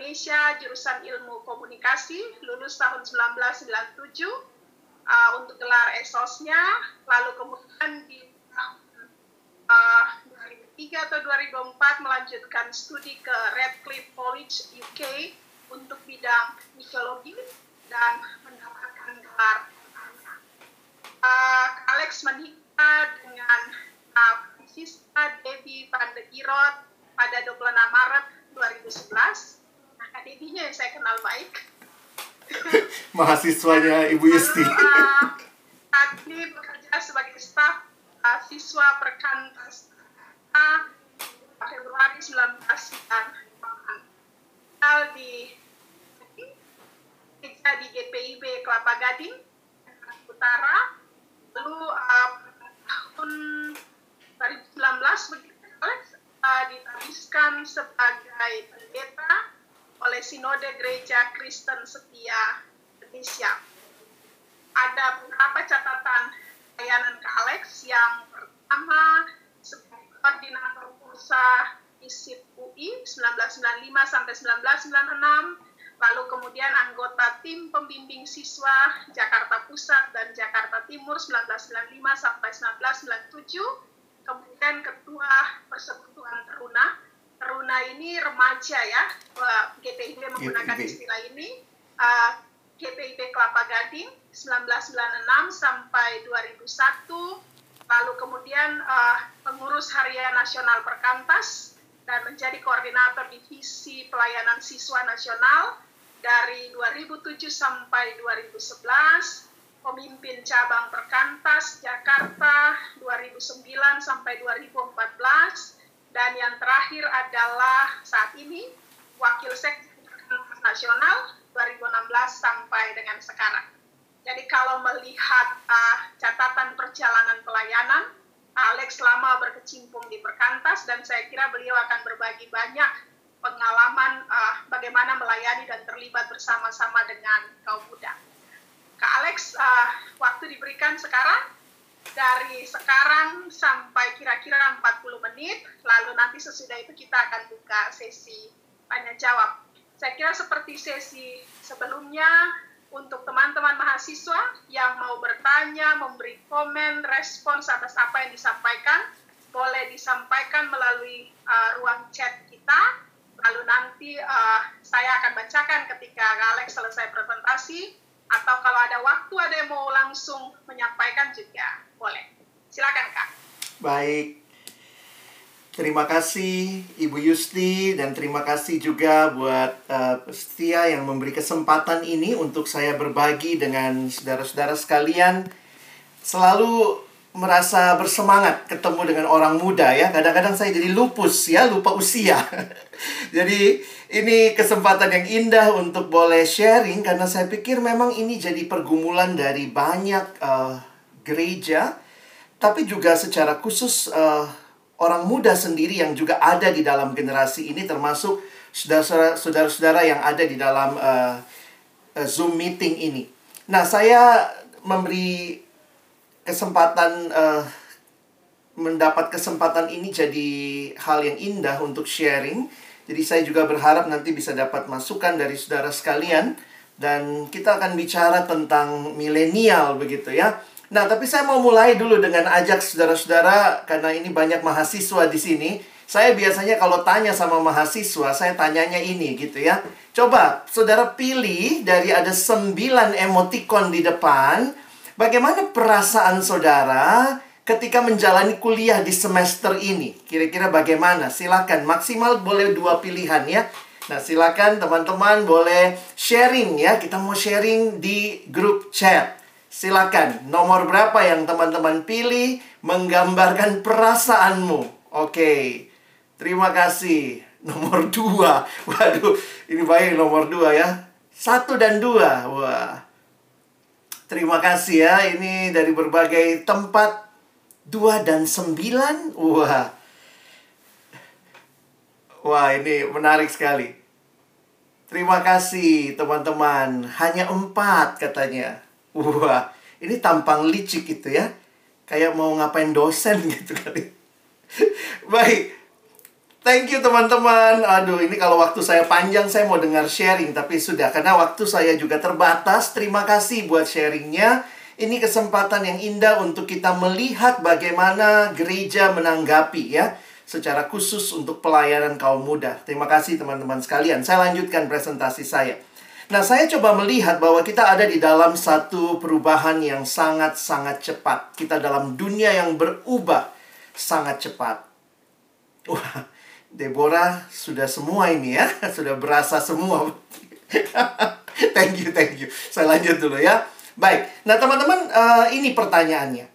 Indonesia jurusan Ilmu Komunikasi, lulus tahun 1997 uh, untuk gelar esosnya, lalu kemudian di uh, 2003 atau 2004 melanjutkan studi ke Radcliffe College UK untuk bidang mikologi dan mendapatkan gelar uh, Alex menikah dengan uh, Debbie Van de Girot pada 26 Maret 2011. Kak Debbie-nya yang saya kenal baik. Mahasiswanya Ibu Yusti. Uh, saat ini bekerja sebagai staf uh, siswa perkantas uh, Februari 1998. Tinggal di kerja di GPIB Kelapa Gading, Utara. Lalu uh, tahun 2019 begitu uh, ditabiskan sebagai pendeta oleh Sinode Gereja Kristen Setia Indonesia. Ada beberapa catatan layanan ke Alex. Yang pertama, sebagai koordinator kursa ISIP UI 1995 sampai 1996, lalu kemudian anggota tim pembimbing siswa Jakarta Pusat dan Jakarta Timur 1995 sampai 1997, kemudian ketua Persekutuan Teruna. Teruna ini remaja ya, GPIB menggunakan GPIB. istilah ini. Uh, GPIB Kelapa Gading 1996 sampai 2001, lalu kemudian uh, pengurus harian nasional Perkantas dan menjadi koordinator divisi pelayanan siswa nasional dari 2007 sampai 2011, pemimpin cabang Perkantas Jakarta 2009 sampai 2014, dan yang terakhir adalah saat ini wakil sekjen nasional 2016 sampai dengan sekarang. Jadi kalau melihat uh, catatan perjalanan pelayanan, Alex lama berkecimpung di Perkantas dan saya kira beliau akan berbagi banyak pengalaman uh, bagaimana melayani dan terlibat bersama-sama dengan kaum muda. Kak Alex, uh, waktu diberikan sekarang dari sekarang sampai kira-kira 40 menit, lalu nanti sesudah itu kita akan buka sesi tanya jawab. Saya kira seperti sesi sebelumnya, untuk teman-teman mahasiswa yang mau bertanya, memberi komen, respons atas apa yang disampaikan, boleh disampaikan melalui uh, ruang chat kita. Lalu nanti uh, saya akan bacakan ketika Alex selesai presentasi, atau kalau ada waktu ada yang mau langsung menyampaikan juga boleh. Silakan Kak. Baik. Terima kasih Ibu Yusti dan terima kasih juga buat uh, Setia yang memberi kesempatan ini untuk saya berbagi dengan saudara-saudara sekalian. Selalu merasa bersemangat ketemu dengan orang muda ya. Kadang-kadang saya jadi lupus ya, lupa usia. jadi ini kesempatan yang indah untuk boleh sharing karena saya pikir memang ini jadi pergumulan dari banyak uh, gereja tapi juga secara khusus uh, orang muda sendiri yang juga ada di dalam generasi ini termasuk saudara- saudara-saudara yang ada di dalam uh, Zoom meeting ini. Nah, saya memberi kesempatan uh, mendapat kesempatan ini jadi hal yang indah untuk sharing. Jadi saya juga berharap nanti bisa dapat masukan dari saudara sekalian dan kita akan bicara tentang milenial begitu ya. Nah, tapi saya mau mulai dulu dengan ajak saudara-saudara karena ini banyak mahasiswa di sini. Saya biasanya kalau tanya sama mahasiswa, saya tanyanya ini gitu ya. Coba saudara pilih dari ada sembilan emoticon di depan, bagaimana perasaan saudara ketika menjalani kuliah di semester ini? Kira-kira bagaimana? Silakan maksimal boleh dua pilihan ya. Nah, silakan teman-teman boleh sharing ya. Kita mau sharing di grup chat. Silakan, nomor berapa yang teman-teman pilih menggambarkan perasaanmu. Oke, terima kasih. Nomor dua. Waduh, ini baik nomor dua ya. Satu dan dua. Wah, Terima kasih ya. Ini dari berbagai tempat. Dua dan sembilan. Wah. Wah, ini menarik sekali. Terima kasih teman-teman. Hanya empat katanya. Wah, ini tampang licik itu ya. Kayak mau ngapain dosen gitu kali. Baik. Thank you teman-teman. Aduh, ini kalau waktu saya panjang saya mau dengar sharing tapi sudah karena waktu saya juga terbatas. Terima kasih buat sharingnya. Ini kesempatan yang indah untuk kita melihat bagaimana gereja menanggapi ya secara khusus untuk pelayanan kaum muda. Terima kasih teman-teman sekalian. Saya lanjutkan presentasi saya. Nah, saya coba melihat bahwa kita ada di dalam satu perubahan yang sangat-sangat cepat. Kita dalam dunia yang berubah sangat cepat. Wah, Deborah sudah semua ini ya, sudah berasa semua. thank you, thank you. Saya lanjut dulu ya. Baik, nah teman-teman, uh, ini pertanyaannya.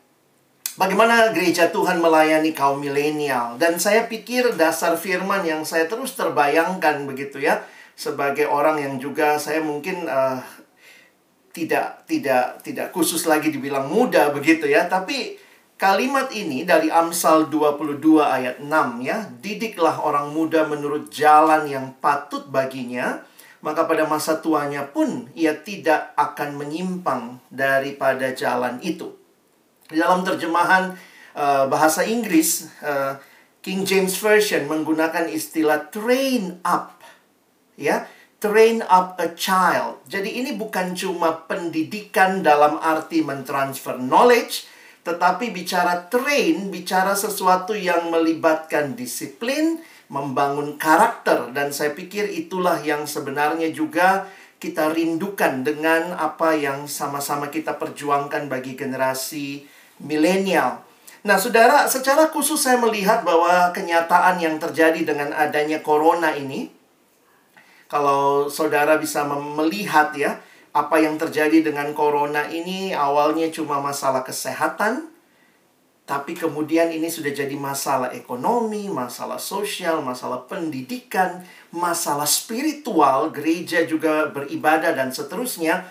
Bagaimana gereja Tuhan melayani kaum milenial? Dan saya pikir dasar firman yang saya terus terbayangkan begitu ya, sebagai orang yang juga saya mungkin uh, tidak tidak tidak khusus lagi dibilang muda begitu ya, tapi kalimat ini dari Amsal 22 ayat 6 ya, didiklah orang muda menurut jalan yang patut baginya maka pada masa tuanya pun ia tidak akan menyimpang daripada jalan itu. Di dalam terjemahan uh, bahasa Inggris, uh, King James Version menggunakan istilah train up, ya, train up a child. Jadi ini bukan cuma pendidikan dalam arti mentransfer knowledge, tetapi bicara train, bicara sesuatu yang melibatkan disiplin, membangun karakter dan saya pikir itulah yang sebenarnya juga kita rindukan dengan apa yang sama-sama kita perjuangkan bagi generasi milenial. Nah, Saudara, secara khusus saya melihat bahwa kenyataan yang terjadi dengan adanya corona ini kalau Saudara bisa melihat ya, apa yang terjadi dengan corona ini awalnya cuma masalah kesehatan, tapi kemudian ini sudah jadi masalah ekonomi, masalah sosial, masalah pendidikan, masalah spiritual, gereja juga beribadah dan seterusnya.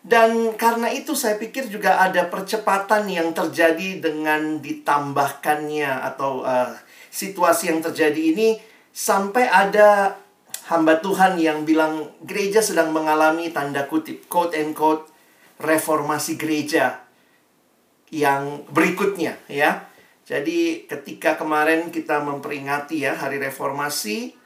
Dan karena itu saya pikir juga ada percepatan yang terjadi dengan ditambahkannya atau uh, situasi yang terjadi ini sampai ada hamba Tuhan yang bilang gereja sedang mengalami tanda kutip quote and quote reformasi gereja yang berikutnya ya. Jadi ketika kemarin kita memperingati ya hari reformasi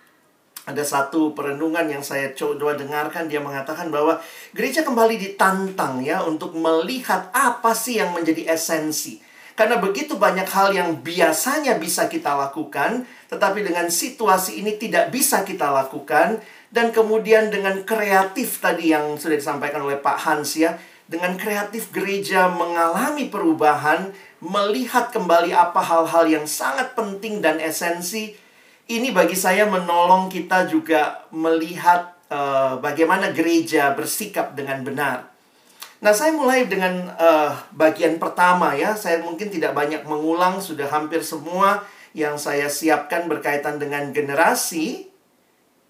ada satu perenungan yang saya coba dengarkan dia mengatakan bahwa gereja kembali ditantang ya untuk melihat apa sih yang menjadi esensi. Karena begitu banyak hal yang biasanya bisa kita lakukan, tetapi dengan situasi ini tidak bisa kita lakukan dan kemudian dengan kreatif tadi yang sudah disampaikan oleh Pak Hans ya, dengan kreatif gereja mengalami perubahan, melihat kembali apa hal-hal yang sangat penting dan esensi. Ini bagi saya menolong kita juga melihat uh, bagaimana gereja bersikap dengan benar. Nah, saya mulai dengan uh, bagian pertama ya. Saya mungkin tidak banyak mengulang, sudah hampir semua yang saya siapkan berkaitan dengan generasi.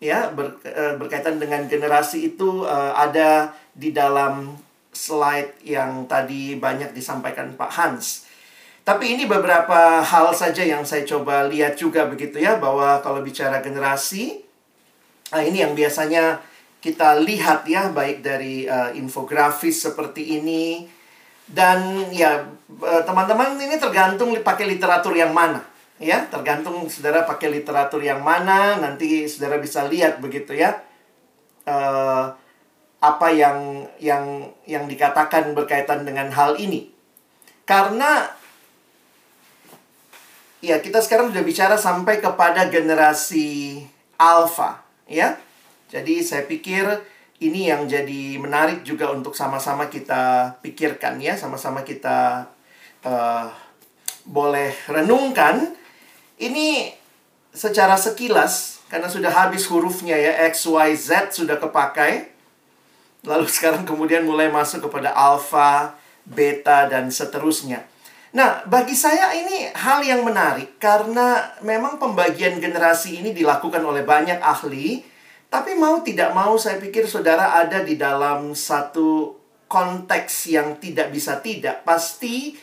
Ya, ber, uh, berkaitan dengan generasi itu uh, ada di dalam slide yang tadi banyak disampaikan Pak Hans. Tapi ini beberapa hal saja yang saya coba lihat juga begitu ya bahwa kalau bicara generasi nah ini yang biasanya kita lihat ya baik dari uh, infografis seperti ini dan ya eh, teman-teman ini tergantung pakai literatur yang mana ya tergantung saudara pakai literatur yang mana nanti saudara bisa lihat begitu ya uh, apa yang yang yang dikatakan berkaitan dengan hal ini. Karena ya kita sekarang sudah bicara sampai kepada generasi alpha, ya. Jadi saya pikir ini yang jadi menarik juga untuk sama-sama kita pikirkan ya, sama-sama kita uh, boleh renungkan. Ini secara sekilas karena sudah habis hurufnya ya X, Y, Z sudah kepakai Lalu sekarang kemudian mulai masuk kepada alfa, beta, dan seterusnya. Nah, bagi saya ini hal yang menarik karena memang pembagian generasi ini dilakukan oleh banyak ahli, tapi mau tidak mau saya pikir saudara ada di dalam satu konteks yang tidak bisa tidak, pasti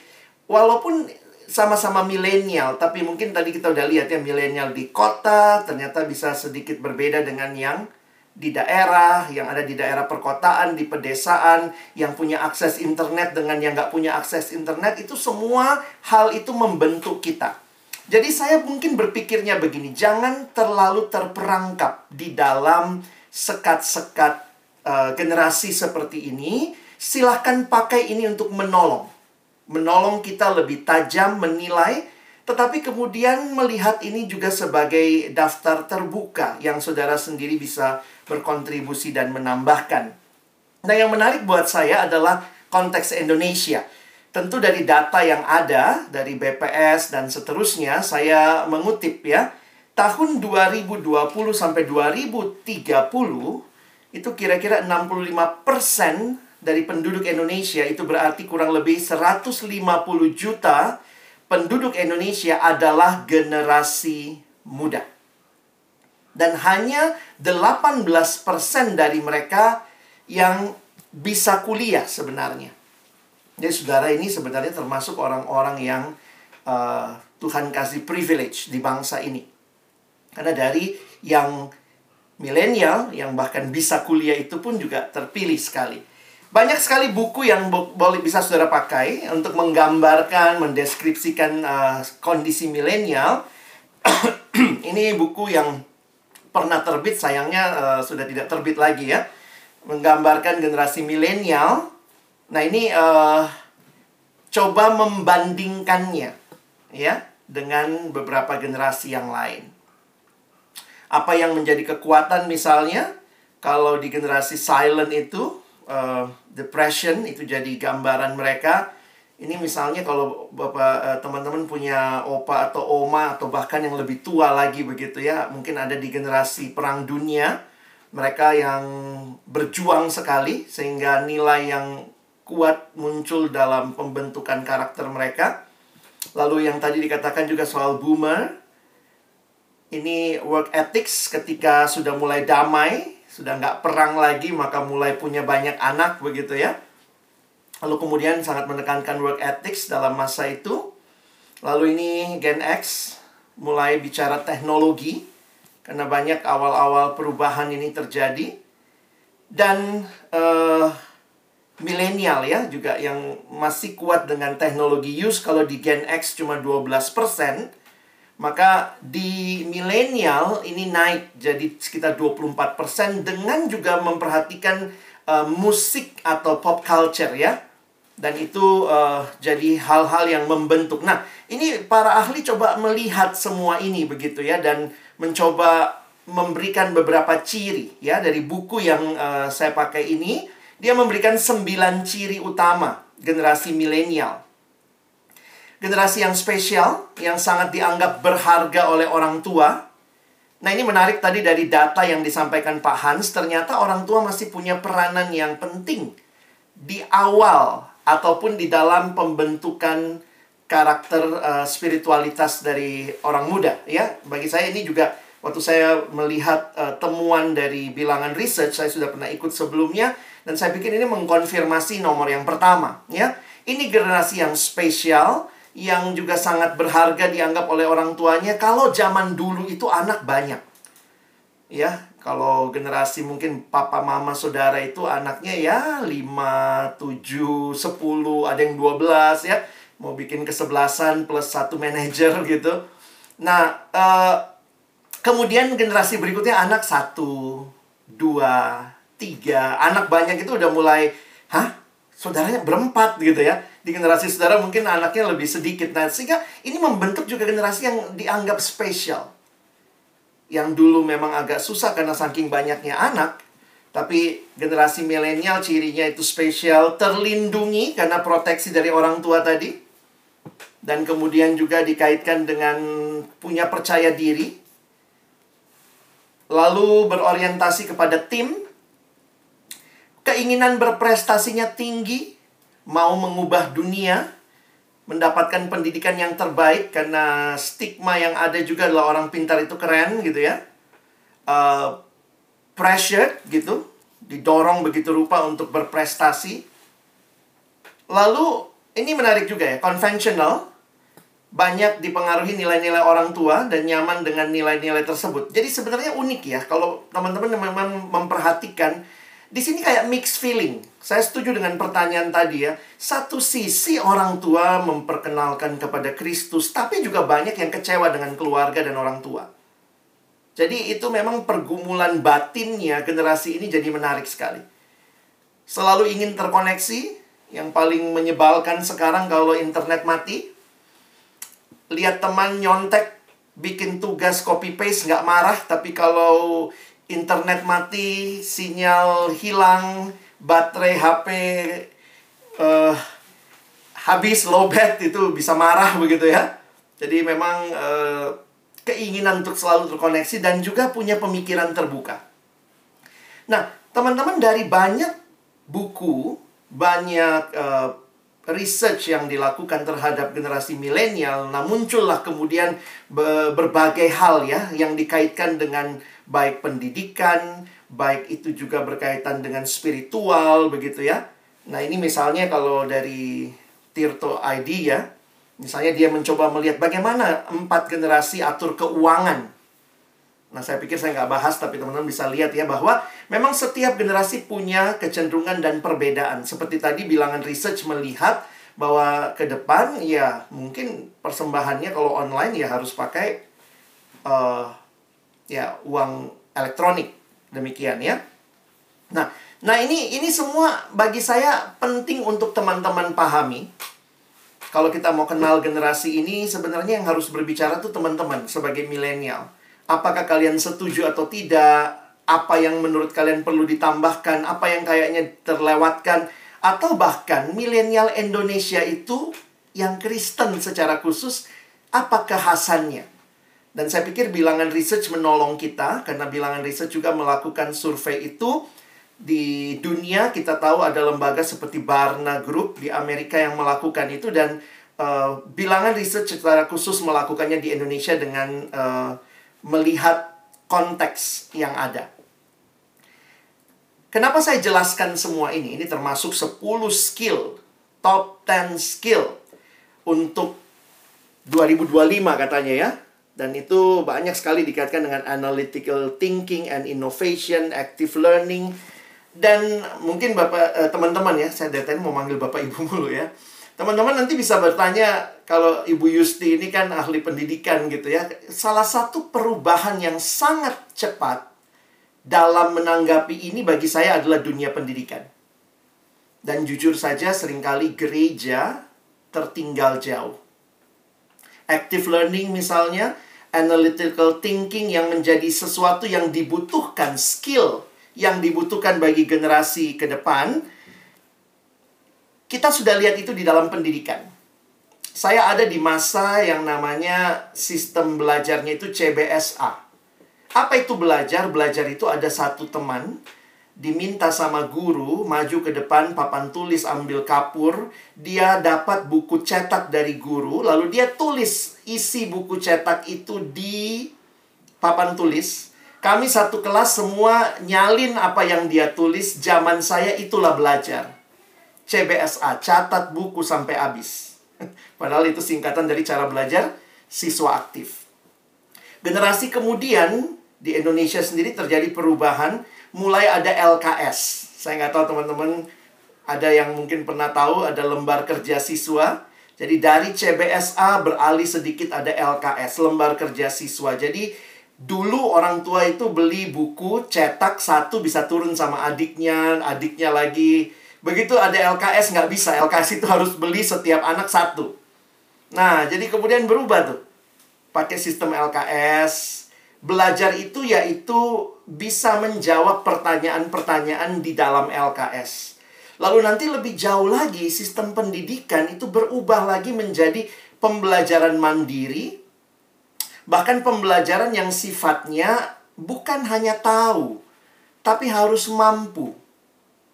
walaupun sama-sama milenial, tapi mungkin tadi kita udah lihat ya milenial di kota ternyata bisa sedikit berbeda dengan yang di daerah, yang ada di daerah perkotaan, di pedesaan, yang punya akses internet dengan yang nggak punya akses internet, itu semua hal itu membentuk kita. Jadi saya mungkin berpikirnya begini, jangan terlalu terperangkap di dalam sekat-sekat uh, generasi seperti ini. Silahkan pakai ini untuk menolong. Menolong kita lebih tajam menilai, tetapi kemudian melihat ini juga sebagai daftar terbuka yang saudara sendiri bisa berkontribusi dan menambahkan. Nah, yang menarik buat saya adalah konteks Indonesia. Tentu dari data yang ada dari BPS dan seterusnya saya mengutip ya. Tahun 2020 sampai 2030 itu kira-kira 65% dari penduduk Indonesia itu berarti kurang lebih 150 juta penduduk Indonesia adalah generasi muda. Dan hanya 18% dari mereka yang bisa kuliah sebenarnya. Jadi saudara ini sebenarnya termasuk orang-orang yang uh, Tuhan kasih privilege di bangsa ini. Karena dari yang milenial, yang bahkan bisa kuliah itu pun juga terpilih sekali. Banyak sekali buku yang boleh bisa saudara pakai untuk menggambarkan, mendeskripsikan uh, kondisi milenial. ini buku yang pernah terbit, sayangnya uh, sudah tidak terbit lagi ya. Menggambarkan generasi milenial. Nah ini uh, coba membandingkannya ya dengan beberapa generasi yang lain. Apa yang menjadi kekuatan misalnya kalau di generasi silent itu uh, depression itu jadi gambaran mereka ini misalnya kalau Bapak teman-teman punya opa atau oma atau bahkan yang lebih tua lagi begitu ya, mungkin ada di generasi perang dunia, mereka yang berjuang sekali sehingga nilai yang kuat muncul dalam pembentukan karakter mereka. Lalu yang tadi dikatakan juga soal boomer, ini work ethics ketika sudah mulai damai, sudah nggak perang lagi, maka mulai punya banyak anak begitu ya Lalu kemudian sangat menekankan work ethics dalam masa itu. Lalu ini Gen X mulai bicara teknologi karena banyak awal-awal perubahan ini terjadi. Dan uh, milenial ya juga yang masih kuat dengan teknologi use kalau di Gen X cuma 12%, maka di milenial ini naik jadi sekitar 24% dengan juga memperhatikan uh, musik atau pop culture ya dan itu uh, jadi hal-hal yang membentuk. Nah, ini para ahli coba melihat semua ini begitu ya dan mencoba memberikan beberapa ciri ya dari buku yang uh, saya pakai ini. Dia memberikan sembilan ciri utama generasi milenial. Generasi yang spesial, yang sangat dianggap berharga oleh orang tua. Nah ini menarik tadi dari data yang disampaikan Pak Hans, ternyata orang tua masih punya peranan yang penting di awal ataupun di dalam pembentukan karakter uh, spiritualitas dari orang muda ya. Bagi saya ini juga waktu saya melihat uh, temuan dari bilangan research saya sudah pernah ikut sebelumnya dan saya pikir ini mengkonfirmasi nomor yang pertama ya. Ini generasi yang spesial yang juga sangat berharga dianggap oleh orang tuanya kalau zaman dulu itu anak banyak ya kalau generasi mungkin papa mama saudara itu anaknya ya 5, 7, 10, ada yang 12 ya. Mau bikin kesebelasan plus satu manajer gitu. Nah, uh, kemudian generasi berikutnya anak satu, dua, tiga. Anak banyak itu udah mulai, hah? Saudaranya berempat gitu ya. Di generasi saudara mungkin anaknya lebih sedikit. Nah, sehingga ini membentuk juga generasi yang dianggap spesial yang dulu memang agak susah karena saking banyaknya anak, tapi generasi milenial cirinya itu spesial, terlindungi karena proteksi dari orang tua tadi. Dan kemudian juga dikaitkan dengan punya percaya diri. Lalu berorientasi kepada tim. Keinginan berprestasinya tinggi, mau mengubah dunia mendapatkan pendidikan yang terbaik karena stigma yang ada juga adalah orang pintar itu keren gitu ya. Uh, pressure gitu, didorong begitu rupa untuk berprestasi. Lalu ini menarik juga ya, konvensional banyak dipengaruhi nilai-nilai orang tua dan nyaman dengan nilai-nilai tersebut. Jadi sebenarnya unik ya kalau teman-teman memang memperhatikan di sini kayak mixed feeling. Saya setuju dengan pertanyaan tadi ya. Satu sisi orang tua memperkenalkan kepada Kristus, tapi juga banyak yang kecewa dengan keluarga dan orang tua. Jadi itu memang pergumulan batinnya generasi ini jadi menarik sekali. Selalu ingin terkoneksi, yang paling menyebalkan sekarang kalau internet mati, lihat teman nyontek bikin tugas copy paste nggak marah tapi kalau internet mati sinyal hilang baterai HP uh, habis lowbat itu bisa marah begitu ya. Jadi memang uh, keinginan untuk selalu terkoneksi dan juga punya pemikiran terbuka. Nah teman-teman dari banyak buku banyak uh, research yang dilakukan terhadap generasi milenial, nah muncullah kemudian berbagai hal ya yang dikaitkan dengan baik pendidikan, baik itu juga berkaitan dengan spiritual begitu ya. Nah, ini misalnya kalau dari Tirto ID ya, misalnya dia mencoba melihat bagaimana empat generasi atur keuangan Nah, saya pikir saya nggak bahas, tapi teman-teman bisa lihat ya bahwa memang setiap generasi punya kecenderungan dan perbedaan. Seperti tadi bilangan research melihat bahwa ke depan ya mungkin persembahannya kalau online ya harus pakai uh, ya uang elektronik demikian ya. Nah, nah ini ini semua bagi saya penting untuk teman-teman pahami. Kalau kita mau kenal generasi ini sebenarnya yang harus berbicara tuh teman-teman sebagai milenial Apakah kalian setuju atau tidak? Apa yang menurut kalian perlu ditambahkan? Apa yang kayaknya terlewatkan? Atau bahkan milenial Indonesia itu yang Kristen secara khusus, apa kekhasannya? Dan saya pikir bilangan research menolong kita, karena bilangan research juga melakukan survei itu. Di dunia kita tahu ada lembaga seperti Barna Group di Amerika yang melakukan itu dan uh, bilangan research secara khusus melakukannya di Indonesia dengan uh, melihat konteks yang ada. Kenapa saya jelaskan semua ini? Ini termasuk 10 skill, top 10 skill untuk 2025 katanya ya. Dan itu banyak sekali dikaitkan dengan analytical thinking and innovation, active learning. Dan mungkin Bapak eh, teman-teman ya, saya dari mau manggil Bapak Ibu mulu ya. Teman-teman nanti bisa bertanya kalau Ibu Yusti ini kan ahli pendidikan gitu ya. Salah satu perubahan yang sangat cepat dalam menanggapi ini bagi saya adalah dunia pendidikan. Dan jujur saja sering kali gereja tertinggal jauh. Active learning misalnya, analytical thinking yang menjadi sesuatu yang dibutuhkan, skill yang dibutuhkan bagi generasi ke depan, kita sudah lihat itu di dalam pendidikan. Saya ada di masa yang namanya sistem belajarnya itu CBSA. Apa itu belajar? Belajar itu ada satu teman diminta sama guru maju ke depan papan tulis ambil kapur, dia dapat buku cetak dari guru, lalu dia tulis isi buku cetak itu di papan tulis. Kami satu kelas semua nyalin apa yang dia tulis, zaman saya itulah belajar. CBSA, catat buku sampai habis. Padahal itu singkatan dari cara belajar siswa aktif. Generasi kemudian di Indonesia sendiri terjadi perubahan, mulai ada LKS. Saya nggak tahu teman-teman ada yang mungkin pernah tahu ada lembar kerja siswa. Jadi dari CBSA beralih sedikit ada LKS, lembar kerja siswa. Jadi dulu orang tua itu beli buku cetak satu bisa turun sama adiknya, adiknya lagi Begitu ada LKS nggak bisa. LKS itu harus beli setiap anak satu. Nah, jadi kemudian berubah tuh. Pakai sistem LKS. Belajar itu yaitu bisa menjawab pertanyaan-pertanyaan di dalam LKS. Lalu nanti lebih jauh lagi, sistem pendidikan itu berubah lagi menjadi pembelajaran mandiri. Bahkan pembelajaran yang sifatnya bukan hanya tahu, tapi harus mampu.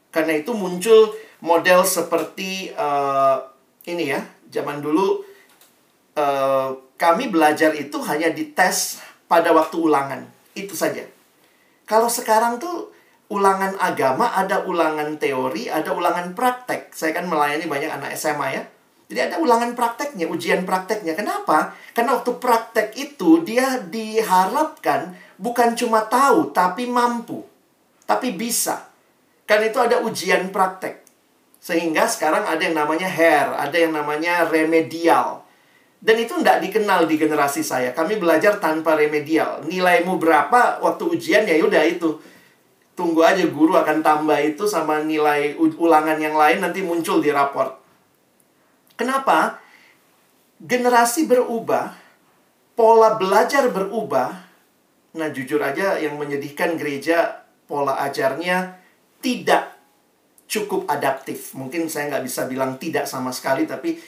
Karena itu muncul model seperti uh, ini ya. Zaman dulu uh, kami belajar itu hanya dites pada waktu ulangan. Itu saja. Kalau sekarang tuh ulangan agama, ada ulangan teori, ada ulangan praktek. Saya kan melayani banyak anak SMA ya. Jadi ada ulangan prakteknya, ujian prakteknya. Kenapa? Karena waktu praktek itu dia diharapkan bukan cuma tahu, tapi mampu. Tapi bisa. Kan itu ada ujian praktek. Sehingga sekarang ada yang namanya hair, ada yang namanya remedial. Dan itu tidak dikenal di generasi saya. Kami belajar tanpa remedial. Nilaimu berapa waktu ujian ya udah itu tunggu aja guru akan tambah itu sama nilai ulangan yang lain nanti muncul di raport. Kenapa? Generasi berubah, pola belajar berubah. Nah, jujur aja yang menyedihkan gereja pola ajarnya tidak cukup adaptif. Mungkin saya nggak bisa bilang tidak sama sekali, tapi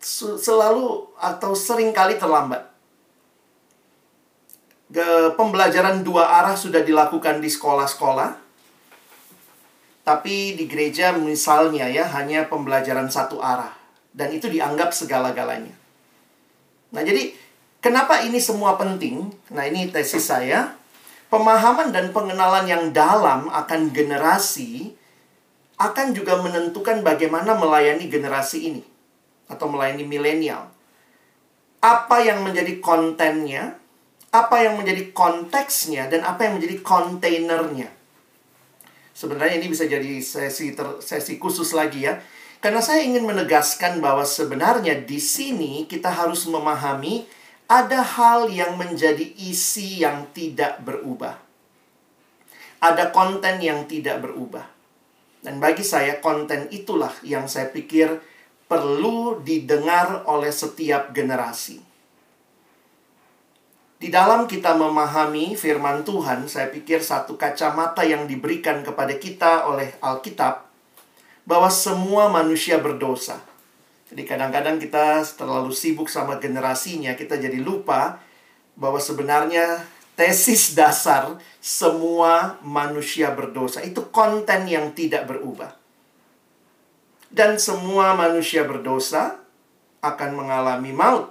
selalu atau sering kali terlambat pembelajaran dua arah sudah dilakukan di sekolah-sekolah. Tapi di gereja misalnya ya hanya pembelajaran satu arah dan itu dianggap segala-galanya. Nah, jadi kenapa ini semua penting? Nah, ini tesis saya. Pemahaman dan pengenalan yang dalam akan generasi akan juga menentukan bagaimana melayani generasi ini atau melayani milenial. Apa yang menjadi kontennya, apa yang menjadi konteksnya dan apa yang menjadi kontainernya. Sebenarnya ini bisa jadi sesi ter, sesi khusus lagi ya. Karena saya ingin menegaskan bahwa sebenarnya di sini kita harus memahami ada hal yang menjadi isi yang tidak berubah. Ada konten yang tidak berubah. Dan bagi saya konten itulah yang saya pikir perlu didengar oleh setiap generasi. Di dalam kita memahami firman Tuhan, saya pikir satu kacamata yang diberikan kepada kita oleh Alkitab bahwa semua manusia berdosa. Jadi kadang-kadang kita terlalu sibuk sama generasinya, kita jadi lupa bahwa sebenarnya tesis dasar semua manusia berdosa itu konten yang tidak berubah. Dan semua manusia berdosa akan mengalami maut.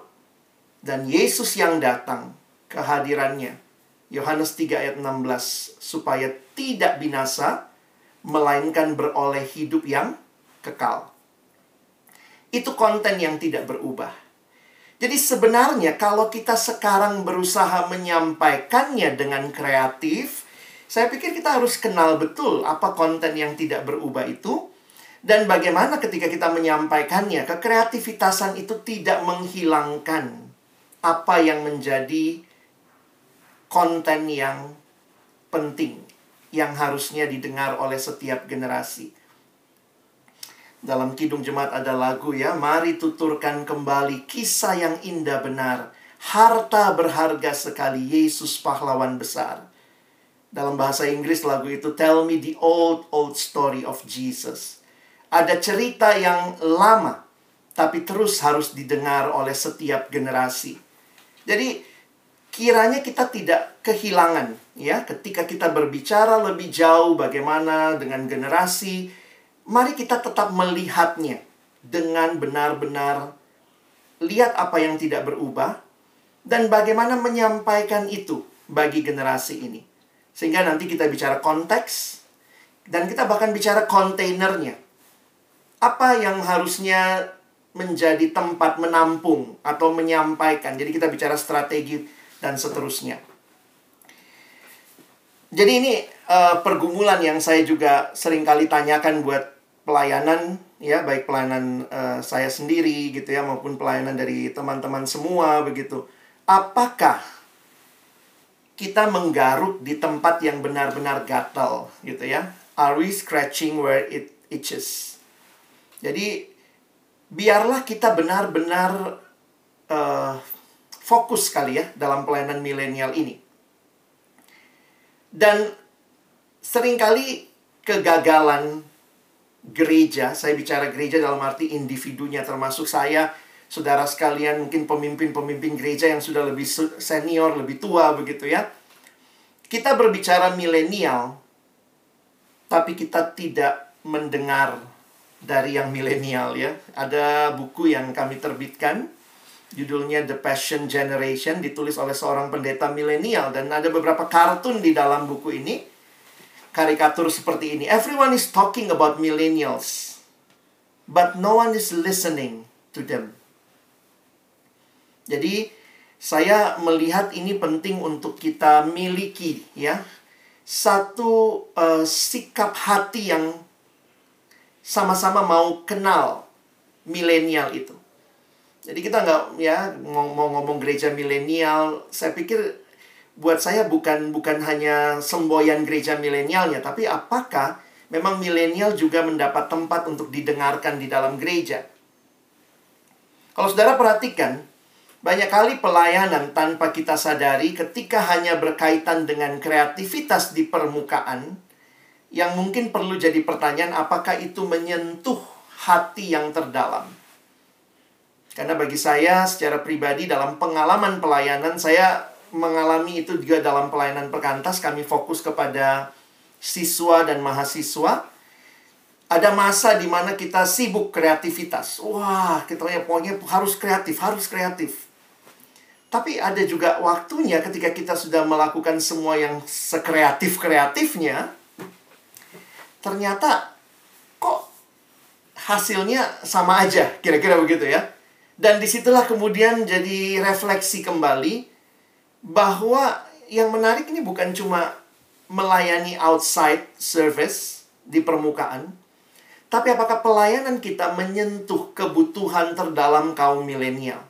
Dan Yesus yang datang kehadirannya. Yohanes 3 ayat 16 supaya tidak binasa melainkan beroleh hidup yang kekal. Itu konten yang tidak berubah. Jadi sebenarnya kalau kita sekarang berusaha menyampaikannya dengan kreatif, saya pikir kita harus kenal betul apa konten yang tidak berubah itu dan bagaimana ketika kita menyampaikannya, kekreativitasan itu tidak menghilangkan apa yang menjadi konten yang penting yang harusnya didengar oleh setiap generasi. Dalam Kidung Jemaat ada lagu ya, mari tuturkan kembali kisah yang indah benar. Harta berharga sekali Yesus pahlawan besar. Dalam bahasa Inggris lagu itu Tell me the old old story of Jesus. Ada cerita yang lama tapi terus harus didengar oleh setiap generasi. Jadi kiranya kita tidak kehilangan ya. Ketika kita berbicara lebih jauh bagaimana dengan generasi mari kita tetap melihatnya dengan benar-benar lihat apa yang tidak berubah dan bagaimana menyampaikan itu bagi generasi ini. Sehingga nanti kita bicara konteks dan kita bahkan bicara kontainernya apa yang harusnya menjadi tempat menampung atau menyampaikan jadi kita bicara strategi dan seterusnya. Jadi ini uh, pergumulan yang saya juga sering kali tanyakan buat pelayanan ya, baik pelayanan uh, saya sendiri gitu ya maupun pelayanan dari teman-teman semua begitu. Apakah kita menggaruk di tempat yang benar-benar gatal gitu ya? Are we scratching where it itches? Jadi biarlah kita benar-benar uh, fokus kali ya dalam pelayanan milenial ini. Dan sering kali kegagalan gereja, saya bicara gereja dalam arti individunya termasuk saya, saudara sekalian, mungkin pemimpin-pemimpin gereja yang sudah lebih senior, lebih tua begitu ya. Kita berbicara milenial, tapi kita tidak mendengar dari yang milenial ya. Ada buku yang kami terbitkan Judulnya The Passion Generation ditulis oleh seorang pendeta milenial dan ada beberapa kartun di dalam buku ini. karikatur seperti ini. Everyone is talking about millennials, but no one is listening to them. Jadi saya melihat ini penting untuk kita miliki ya satu uh, sikap hati yang sama-sama mau kenal milenial itu. Jadi kita nggak ya mau ngomong gereja milenial, saya pikir buat saya bukan bukan hanya semboyan gereja milenialnya, tapi apakah memang milenial juga mendapat tempat untuk didengarkan di dalam gereja? Kalau saudara perhatikan, banyak kali pelayanan tanpa kita sadari ketika hanya berkaitan dengan kreativitas di permukaan, yang mungkin perlu jadi pertanyaan apakah itu menyentuh hati yang terdalam. Karena bagi saya secara pribadi dalam pengalaman pelayanan saya mengalami itu juga dalam pelayanan perkantas kami fokus kepada siswa dan mahasiswa. Ada masa di mana kita sibuk kreativitas. Wah, kita ya pokoknya harus kreatif, harus kreatif. Tapi ada juga waktunya ketika kita sudah melakukan semua yang sekreatif-kreatifnya, ternyata kok hasilnya sama aja, kira-kira begitu ya. Dan di situlah kemudian jadi refleksi kembali bahwa yang menarik ini bukan cuma melayani outside service di permukaan, tapi apakah pelayanan kita menyentuh kebutuhan terdalam kaum milenial?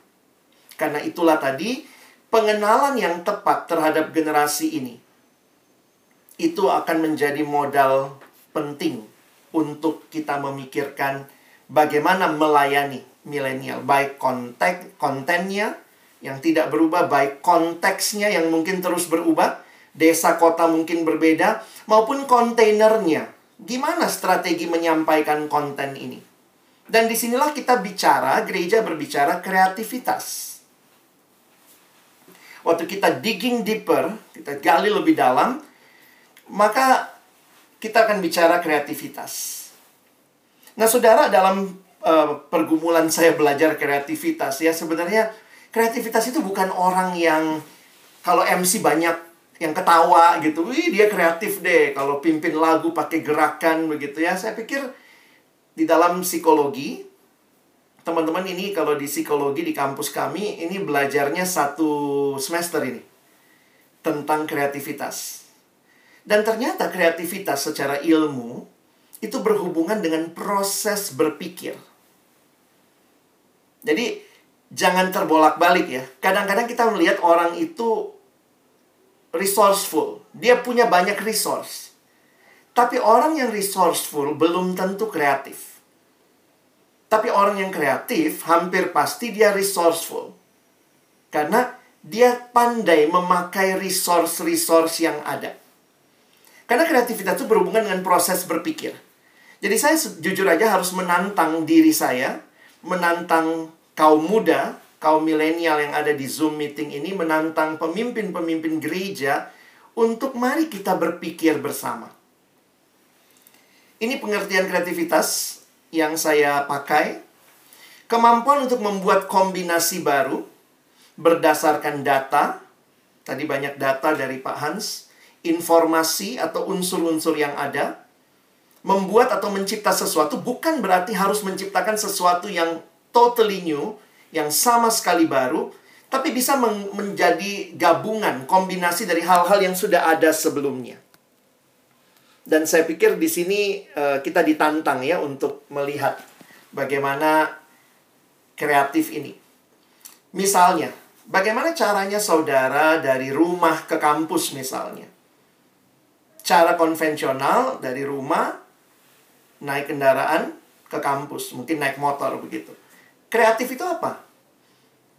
Karena itulah tadi pengenalan yang tepat terhadap generasi ini itu akan menjadi modal penting untuk kita memikirkan bagaimana melayani milenial, baik konten kontennya yang tidak berubah, baik konteksnya yang mungkin terus berubah, desa kota mungkin berbeda, maupun kontainernya. Gimana strategi menyampaikan konten ini? Dan di sinilah kita bicara, gereja berbicara kreativitas. Waktu kita digging deeper, kita gali lebih dalam, maka kita akan bicara kreativitas. Nah, saudara, dalam uh, pergumulan saya belajar kreativitas ya sebenarnya kreativitas itu bukan orang yang kalau MC banyak yang ketawa gitu, wih dia kreatif deh kalau pimpin lagu pakai gerakan begitu ya. Saya pikir di dalam psikologi teman-teman ini kalau di psikologi di kampus kami ini belajarnya satu semester ini tentang kreativitas. Dan ternyata kreativitas secara ilmu itu berhubungan dengan proses berpikir. Jadi jangan terbolak-balik ya. Kadang-kadang kita melihat orang itu resourceful. Dia punya banyak resource. Tapi orang yang resourceful belum tentu kreatif. Tapi orang yang kreatif hampir pasti dia resourceful. Karena dia pandai memakai resource-resource yang ada. Karena kreativitas itu berhubungan dengan proses berpikir. Jadi saya jujur aja harus menantang diri saya menantang kaum muda, kaum milenial yang ada di Zoom meeting ini, menantang pemimpin-pemimpin gereja untuk mari kita berpikir bersama. Ini pengertian kreativitas yang saya pakai. Kemampuan untuk membuat kombinasi baru berdasarkan data. Tadi banyak data dari Pak Hans. Informasi atau unsur-unsur yang ada membuat atau mencipta sesuatu bukan berarti harus menciptakan sesuatu yang totally new, yang sama sekali baru, tapi bisa men menjadi gabungan, kombinasi dari hal-hal yang sudah ada sebelumnya. Dan saya pikir di sini uh, kita ditantang ya untuk melihat bagaimana kreatif ini. Misalnya, bagaimana caranya saudara dari rumah ke kampus misalnya? Cara konvensional dari rumah naik kendaraan ke kampus, mungkin naik motor begitu. Kreatif itu apa?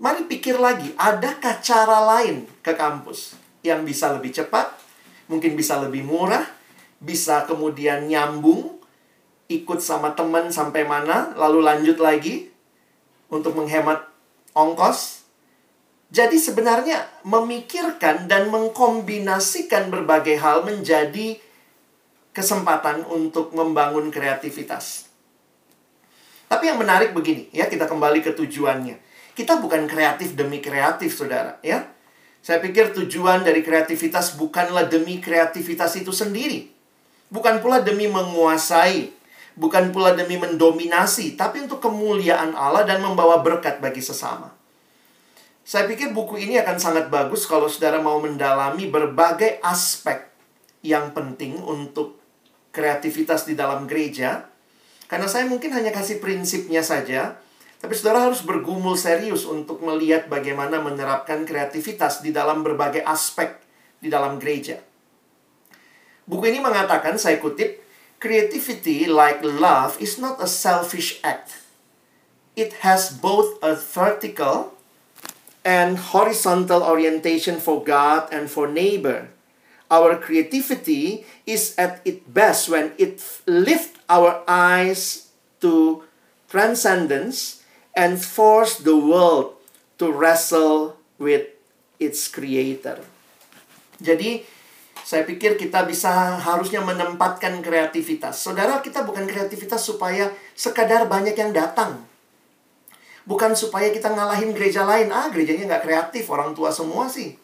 Mari pikir lagi, adakah cara lain ke kampus yang bisa lebih cepat, mungkin bisa lebih murah, bisa kemudian nyambung, ikut sama teman sampai mana, lalu lanjut lagi untuk menghemat ongkos. Jadi sebenarnya memikirkan dan mengkombinasikan berbagai hal menjadi kesempatan untuk membangun kreativitas. Tapi yang menarik begini, ya kita kembali ke tujuannya. Kita bukan kreatif demi kreatif, saudara, ya. Saya pikir tujuan dari kreativitas bukanlah demi kreativitas itu sendiri. Bukan pula demi menguasai, bukan pula demi mendominasi, tapi untuk kemuliaan Allah dan membawa berkat bagi sesama. Saya pikir buku ini akan sangat bagus kalau saudara mau mendalami berbagai aspek yang penting untuk kreativitas di dalam gereja. Karena saya mungkin hanya kasih prinsipnya saja, tapi saudara harus bergumul serius untuk melihat bagaimana menerapkan kreativitas di dalam berbagai aspek di dalam gereja. Buku ini mengatakan, saya kutip, Creativity, like love, is not a selfish act. It has both a vertical and horizontal orientation for God and for neighbor. Our creativity is at its best when it lifts our eyes to transcendence and force the world to wrestle with its creator. Jadi, saya pikir kita bisa harusnya menempatkan kreativitas. Saudara, kita bukan kreativitas supaya sekadar banyak yang datang. Bukan supaya kita ngalahin gereja lain. Ah, gerejanya nggak kreatif, orang tua semua sih.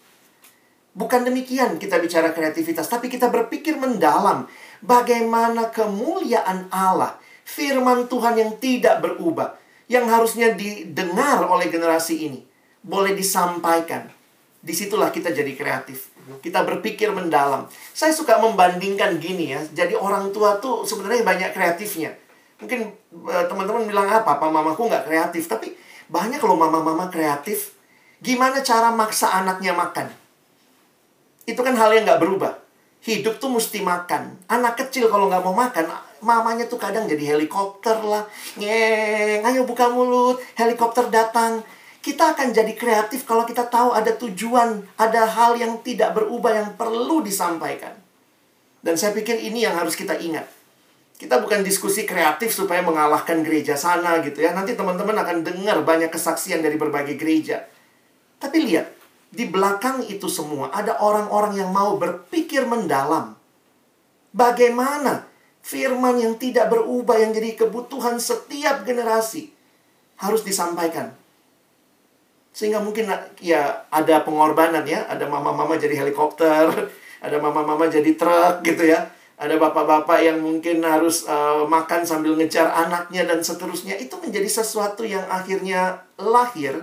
Bukan demikian kita bicara kreativitas, tapi kita berpikir mendalam bagaimana kemuliaan Allah, firman Tuhan yang tidak berubah, yang harusnya didengar oleh generasi ini, boleh disampaikan. Di situlah kita jadi kreatif. Kita berpikir mendalam. Saya suka membandingkan gini ya. Jadi orang tua tuh sebenarnya banyak kreatifnya. Mungkin uh, teman-teman bilang apa? Papa mamaku nggak kreatif. Tapi banyak loh mama-mama kreatif. Gimana cara maksa anaknya makan? Itu kan hal yang nggak berubah. Hidup tuh mesti makan. Anak kecil kalau nggak mau makan, mamanya tuh kadang jadi helikopter lah. Ngeng, ayo buka mulut. Helikopter datang kita akan jadi kreatif kalau kita tahu ada tujuan, ada hal yang tidak berubah yang perlu disampaikan. Dan saya pikir ini yang harus kita ingat. Kita bukan diskusi kreatif supaya mengalahkan gereja sana gitu ya. Nanti teman-teman akan dengar banyak kesaksian dari berbagai gereja. Tapi lihat, di belakang itu semua ada orang-orang yang mau berpikir mendalam. Bagaimana firman yang tidak berubah yang jadi kebutuhan setiap generasi harus disampaikan sehingga mungkin ya ada pengorbanan ya, ada mama-mama jadi helikopter, ada mama-mama jadi truk gitu ya. Ada bapak-bapak yang mungkin harus uh, makan sambil ngejar anaknya dan seterusnya. Itu menjadi sesuatu yang akhirnya lahir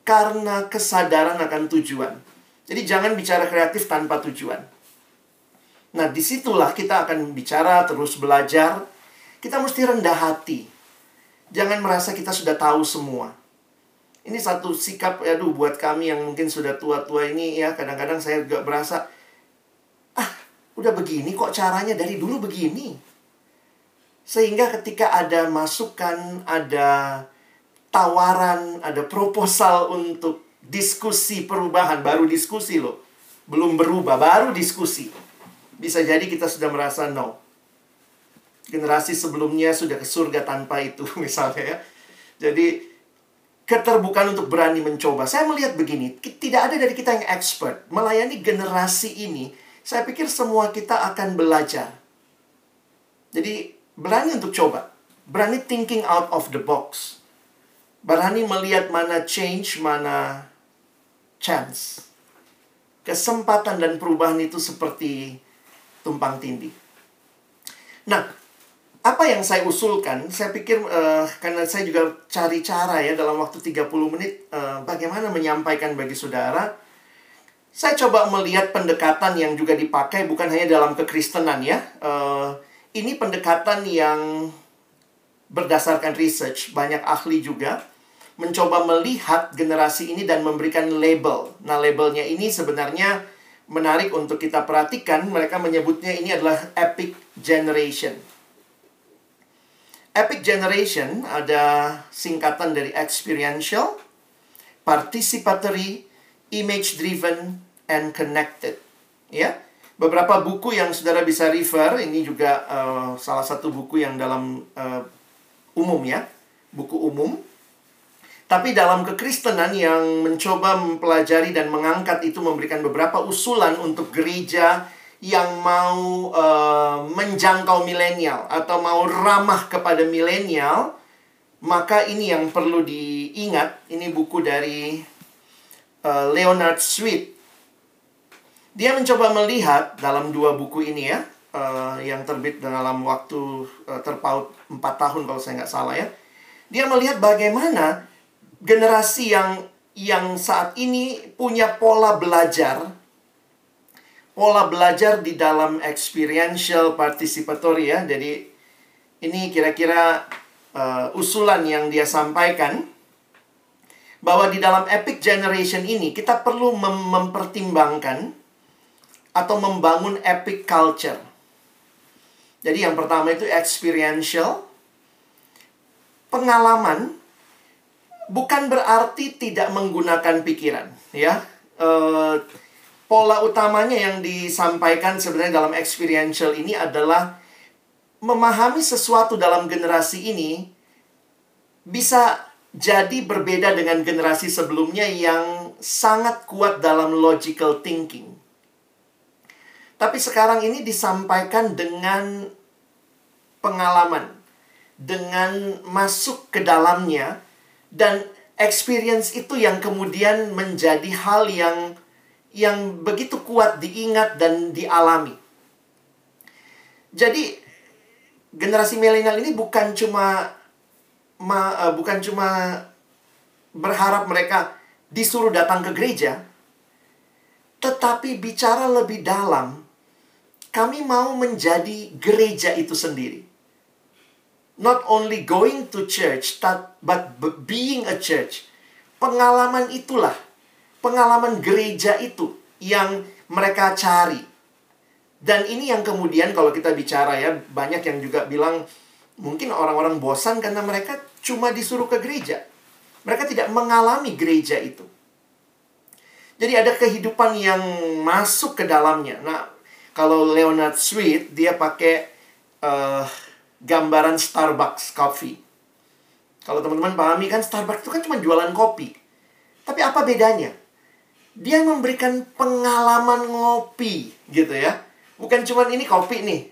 karena kesadaran akan tujuan. Jadi jangan bicara kreatif tanpa tujuan. Nah, di situlah kita akan bicara, terus belajar. Kita mesti rendah hati. Jangan merasa kita sudah tahu semua ini satu sikap aduh buat kami yang mungkin sudah tua-tua ini ya kadang-kadang saya juga berasa udah begini kok caranya? Dari dulu begini. Sehingga ketika ada masukan ada tawaran ada proposal untuk diskusi perubahan baru diskusi loh. Belum berubah baru diskusi. Bisa jadi kita sudah merasa no. Generasi sebelumnya sudah ke surga tanpa itu misalnya ya. Jadi keterbukaan untuk berani mencoba. Saya melihat begini, tidak ada dari kita yang expert. Melayani generasi ini, saya pikir semua kita akan belajar. Jadi, berani untuk coba. Berani thinking out of the box. Berani melihat mana change, mana chance. Kesempatan dan perubahan itu seperti tumpang tindih. Nah, apa yang saya usulkan, saya pikir uh, karena saya juga cari cara ya dalam waktu 30 menit uh, bagaimana menyampaikan bagi saudara. Saya coba melihat pendekatan yang juga dipakai bukan hanya dalam kekristenan ya. Uh, ini pendekatan yang berdasarkan research, banyak ahli juga mencoba melihat generasi ini dan memberikan label. Nah, labelnya ini sebenarnya menarik untuk kita perhatikan. Mereka menyebutnya ini adalah epic generation Epic Generation ada singkatan dari experiential, participatory, image driven, and connected. Ya, beberapa buku yang saudara bisa refer ini juga uh, salah satu buku yang dalam uh, umum ya, buku umum. Tapi dalam kekristenan yang mencoba mempelajari dan mengangkat itu memberikan beberapa usulan untuk gereja yang mau uh, menjangkau milenial atau mau ramah kepada milenial, maka ini yang perlu diingat. Ini buku dari uh, Leonard Sweet. Dia mencoba melihat dalam dua buku ini ya, uh, yang terbit dalam waktu uh, terpaut 4 tahun kalau saya nggak salah ya. Dia melihat bagaimana generasi yang yang saat ini punya pola belajar pola belajar di dalam experiential participatory ya. Jadi ini kira-kira uh, usulan yang dia sampaikan bahwa di dalam epic generation ini kita perlu mem mempertimbangkan atau membangun epic culture. Jadi yang pertama itu experiential pengalaman bukan berarti tidak menggunakan pikiran ya. Uh, pola utamanya yang disampaikan sebenarnya dalam experiential ini adalah memahami sesuatu dalam generasi ini bisa jadi berbeda dengan generasi sebelumnya yang sangat kuat dalam logical thinking. Tapi sekarang ini disampaikan dengan pengalaman, dengan masuk ke dalamnya, dan experience itu yang kemudian menjadi hal yang yang begitu kuat diingat dan dialami. Jadi generasi milenial ini bukan cuma ma, uh, bukan cuma berharap mereka disuruh datang ke gereja, tetapi bicara lebih dalam, kami mau menjadi gereja itu sendiri. Not only going to church, but being a church. Pengalaman itulah pengalaman gereja itu yang mereka cari. Dan ini yang kemudian kalau kita bicara ya, banyak yang juga bilang mungkin orang-orang bosan karena mereka cuma disuruh ke gereja. Mereka tidak mengalami gereja itu. Jadi ada kehidupan yang masuk ke dalamnya. Nah, kalau Leonard Sweet dia pakai uh, gambaran Starbucks coffee. Kalau teman-teman pahami kan Starbucks itu kan cuma jualan kopi. Tapi apa bedanya? dia memberikan pengalaman ngopi gitu ya. Bukan cuma ini kopi nih.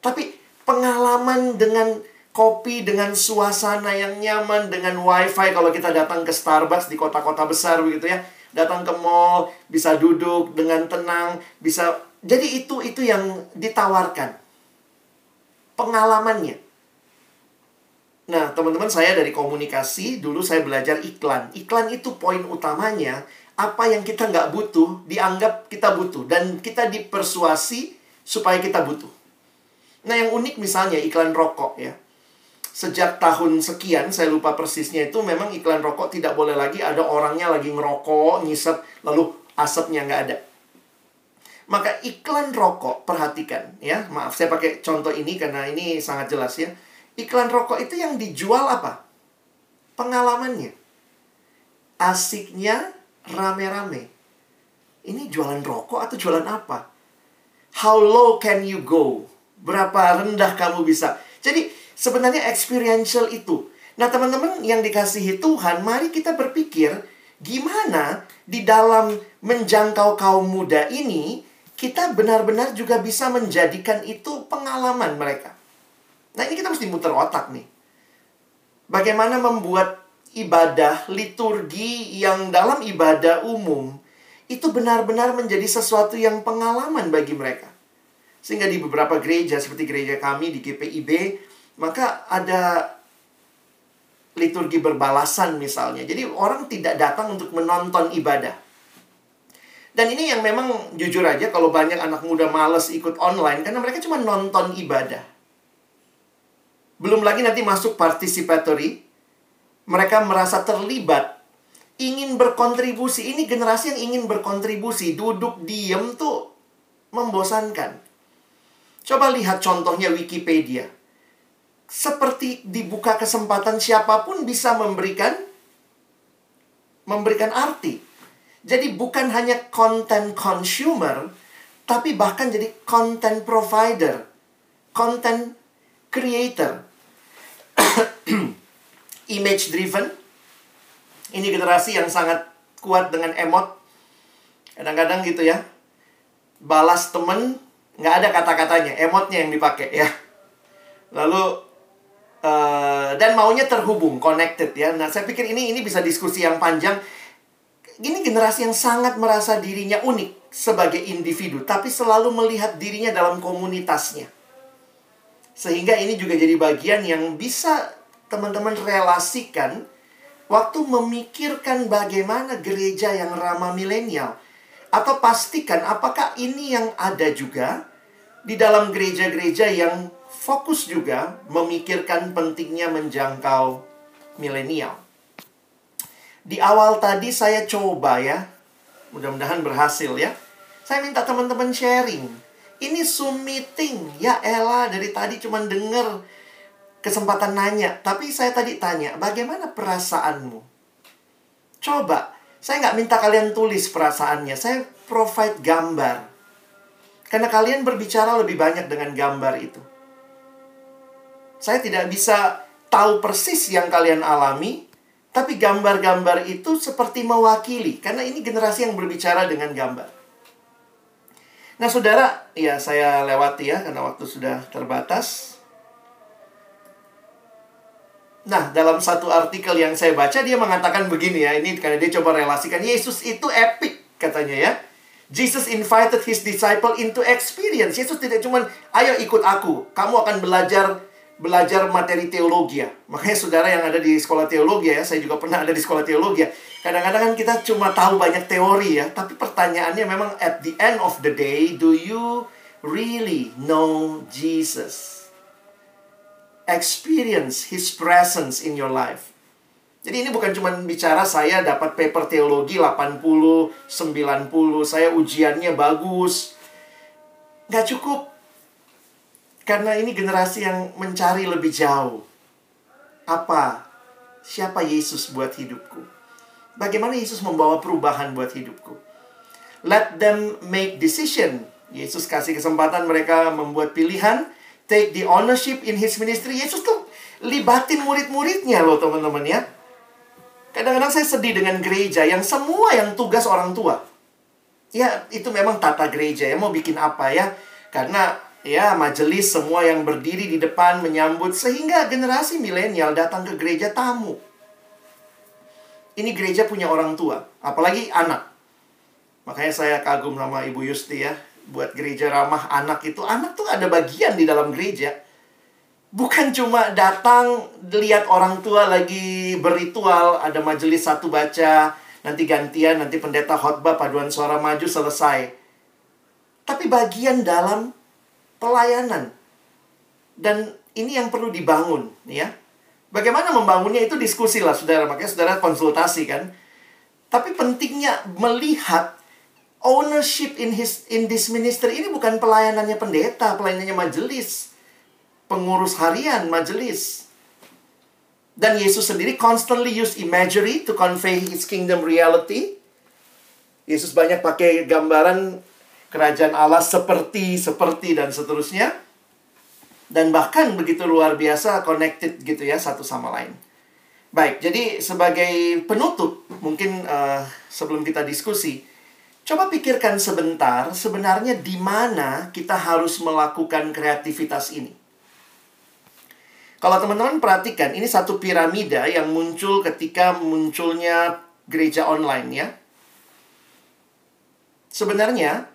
Tapi pengalaman dengan kopi dengan suasana yang nyaman dengan wifi kalau kita datang ke Starbucks di kota-kota besar begitu ya datang ke mall bisa duduk dengan tenang bisa jadi itu itu yang ditawarkan pengalamannya nah teman-teman saya dari komunikasi dulu saya belajar iklan iklan itu poin utamanya apa yang kita nggak butuh dianggap kita butuh dan kita dipersuasi supaya kita butuh. Nah yang unik misalnya iklan rokok ya. Sejak tahun sekian, saya lupa persisnya itu memang iklan rokok tidak boleh lagi ada orangnya lagi ngerokok, ngisep, lalu asapnya nggak ada. Maka iklan rokok, perhatikan ya. Maaf, saya pakai contoh ini karena ini sangat jelas ya. Iklan rokok itu yang dijual apa? Pengalamannya. Asiknya rame-rame. Ini jualan rokok atau jualan apa? How low can you go? Berapa rendah kamu bisa? Jadi sebenarnya experiential itu. Nah teman-teman yang dikasihi Tuhan, mari kita berpikir gimana di dalam menjangkau kaum muda ini kita benar-benar juga bisa menjadikan itu pengalaman mereka. Nah ini kita mesti muter otak nih. Bagaimana membuat ibadah liturgi yang dalam ibadah umum itu benar-benar menjadi sesuatu yang pengalaman bagi mereka. Sehingga di beberapa gereja seperti gereja kami di GPIB, maka ada liturgi berbalasan misalnya. Jadi orang tidak datang untuk menonton ibadah. Dan ini yang memang jujur aja kalau banyak anak muda males ikut online karena mereka cuma nonton ibadah. Belum lagi nanti masuk participatory, mereka merasa terlibat, ingin berkontribusi. Ini generasi yang ingin berkontribusi, duduk diem tuh membosankan. Coba lihat contohnya Wikipedia. Seperti dibuka kesempatan siapa pun bisa memberikan memberikan arti. Jadi bukan hanya content consumer, tapi bahkan jadi content provider, content creator. image driven. Ini generasi yang sangat kuat dengan emot. Kadang-kadang gitu ya. Balas temen, nggak ada kata-katanya. Emotnya yang dipakai ya. Lalu Uh, dan maunya terhubung, connected ya. Nah, saya pikir ini ini bisa diskusi yang panjang. Ini generasi yang sangat merasa dirinya unik sebagai individu, tapi selalu melihat dirinya dalam komunitasnya. Sehingga ini juga jadi bagian yang bisa teman-teman relasikan waktu memikirkan bagaimana gereja yang ramah milenial. Atau pastikan apakah ini yang ada juga di dalam gereja-gereja yang fokus juga memikirkan pentingnya menjangkau milenial. Di awal tadi saya coba ya, mudah-mudahan berhasil ya. Saya minta teman-teman sharing. Ini Zoom meeting. Ya Ella, dari tadi cuma denger kesempatan nanya. Tapi saya tadi tanya, bagaimana perasaanmu? Coba, saya nggak minta kalian tulis perasaannya. Saya provide gambar. Karena kalian berbicara lebih banyak dengan gambar itu. Saya tidak bisa tahu persis yang kalian alami, tapi gambar-gambar itu seperti mewakili. Karena ini generasi yang berbicara dengan gambar. Nah, saudara, ya saya lewati ya, karena waktu sudah terbatas. Nah, dalam satu artikel yang saya baca dia mengatakan begini ya, ini karena dia coba relasikan Yesus itu epic katanya ya. Jesus invited his disciple into experience. Yesus tidak cuma ayo ikut aku, kamu akan belajar belajar materi teologi ya. Makanya saudara yang ada di sekolah teologi ya, saya juga pernah ada di sekolah teologi ya. Kadang-kadang kan kita cuma tahu banyak teori ya, tapi pertanyaannya memang at the end of the day, do you really know Jesus? experience His presence in your life. Jadi ini bukan cuma bicara saya dapat paper teologi 80, 90, saya ujiannya bagus. Nggak cukup. Karena ini generasi yang mencari lebih jauh. Apa? Siapa Yesus buat hidupku? Bagaimana Yesus membawa perubahan buat hidupku? Let them make decision. Yesus kasih kesempatan mereka membuat pilihan take the ownership in his ministry. Yesus tuh libatin murid-muridnya loh teman-teman ya. Kadang-kadang saya sedih dengan gereja yang semua yang tugas orang tua. Ya, itu memang tata gereja ya, mau bikin apa ya. Karena ya majelis semua yang berdiri di depan menyambut sehingga generasi milenial datang ke gereja tamu. Ini gereja punya orang tua, apalagi anak. Makanya saya kagum sama Ibu Yusti ya buat gereja ramah anak itu anak tuh ada bagian di dalam gereja bukan cuma datang lihat orang tua lagi berritual ada majelis satu baca nanti gantian nanti pendeta khotbah paduan suara maju selesai tapi bagian dalam pelayanan. Dan ini yang perlu dibangun ya. Bagaimana membangunnya itu diskusi lah saudara. Makanya saudara konsultasi kan. Tapi pentingnya melihat ownership in his in this ministry ini bukan pelayanannya pendeta, pelayanannya majelis, pengurus harian majelis. Dan Yesus sendiri constantly use imagery to convey his kingdom reality. Yesus banyak pakai gambaran kerajaan Allah seperti seperti dan seterusnya. Dan bahkan begitu luar biasa connected gitu ya satu sama lain. Baik, jadi sebagai penutup mungkin uh, sebelum kita diskusi, Coba pikirkan sebentar, sebenarnya di mana kita harus melakukan kreativitas ini. Kalau teman-teman perhatikan, ini satu piramida yang muncul ketika munculnya gereja online ya. Sebenarnya,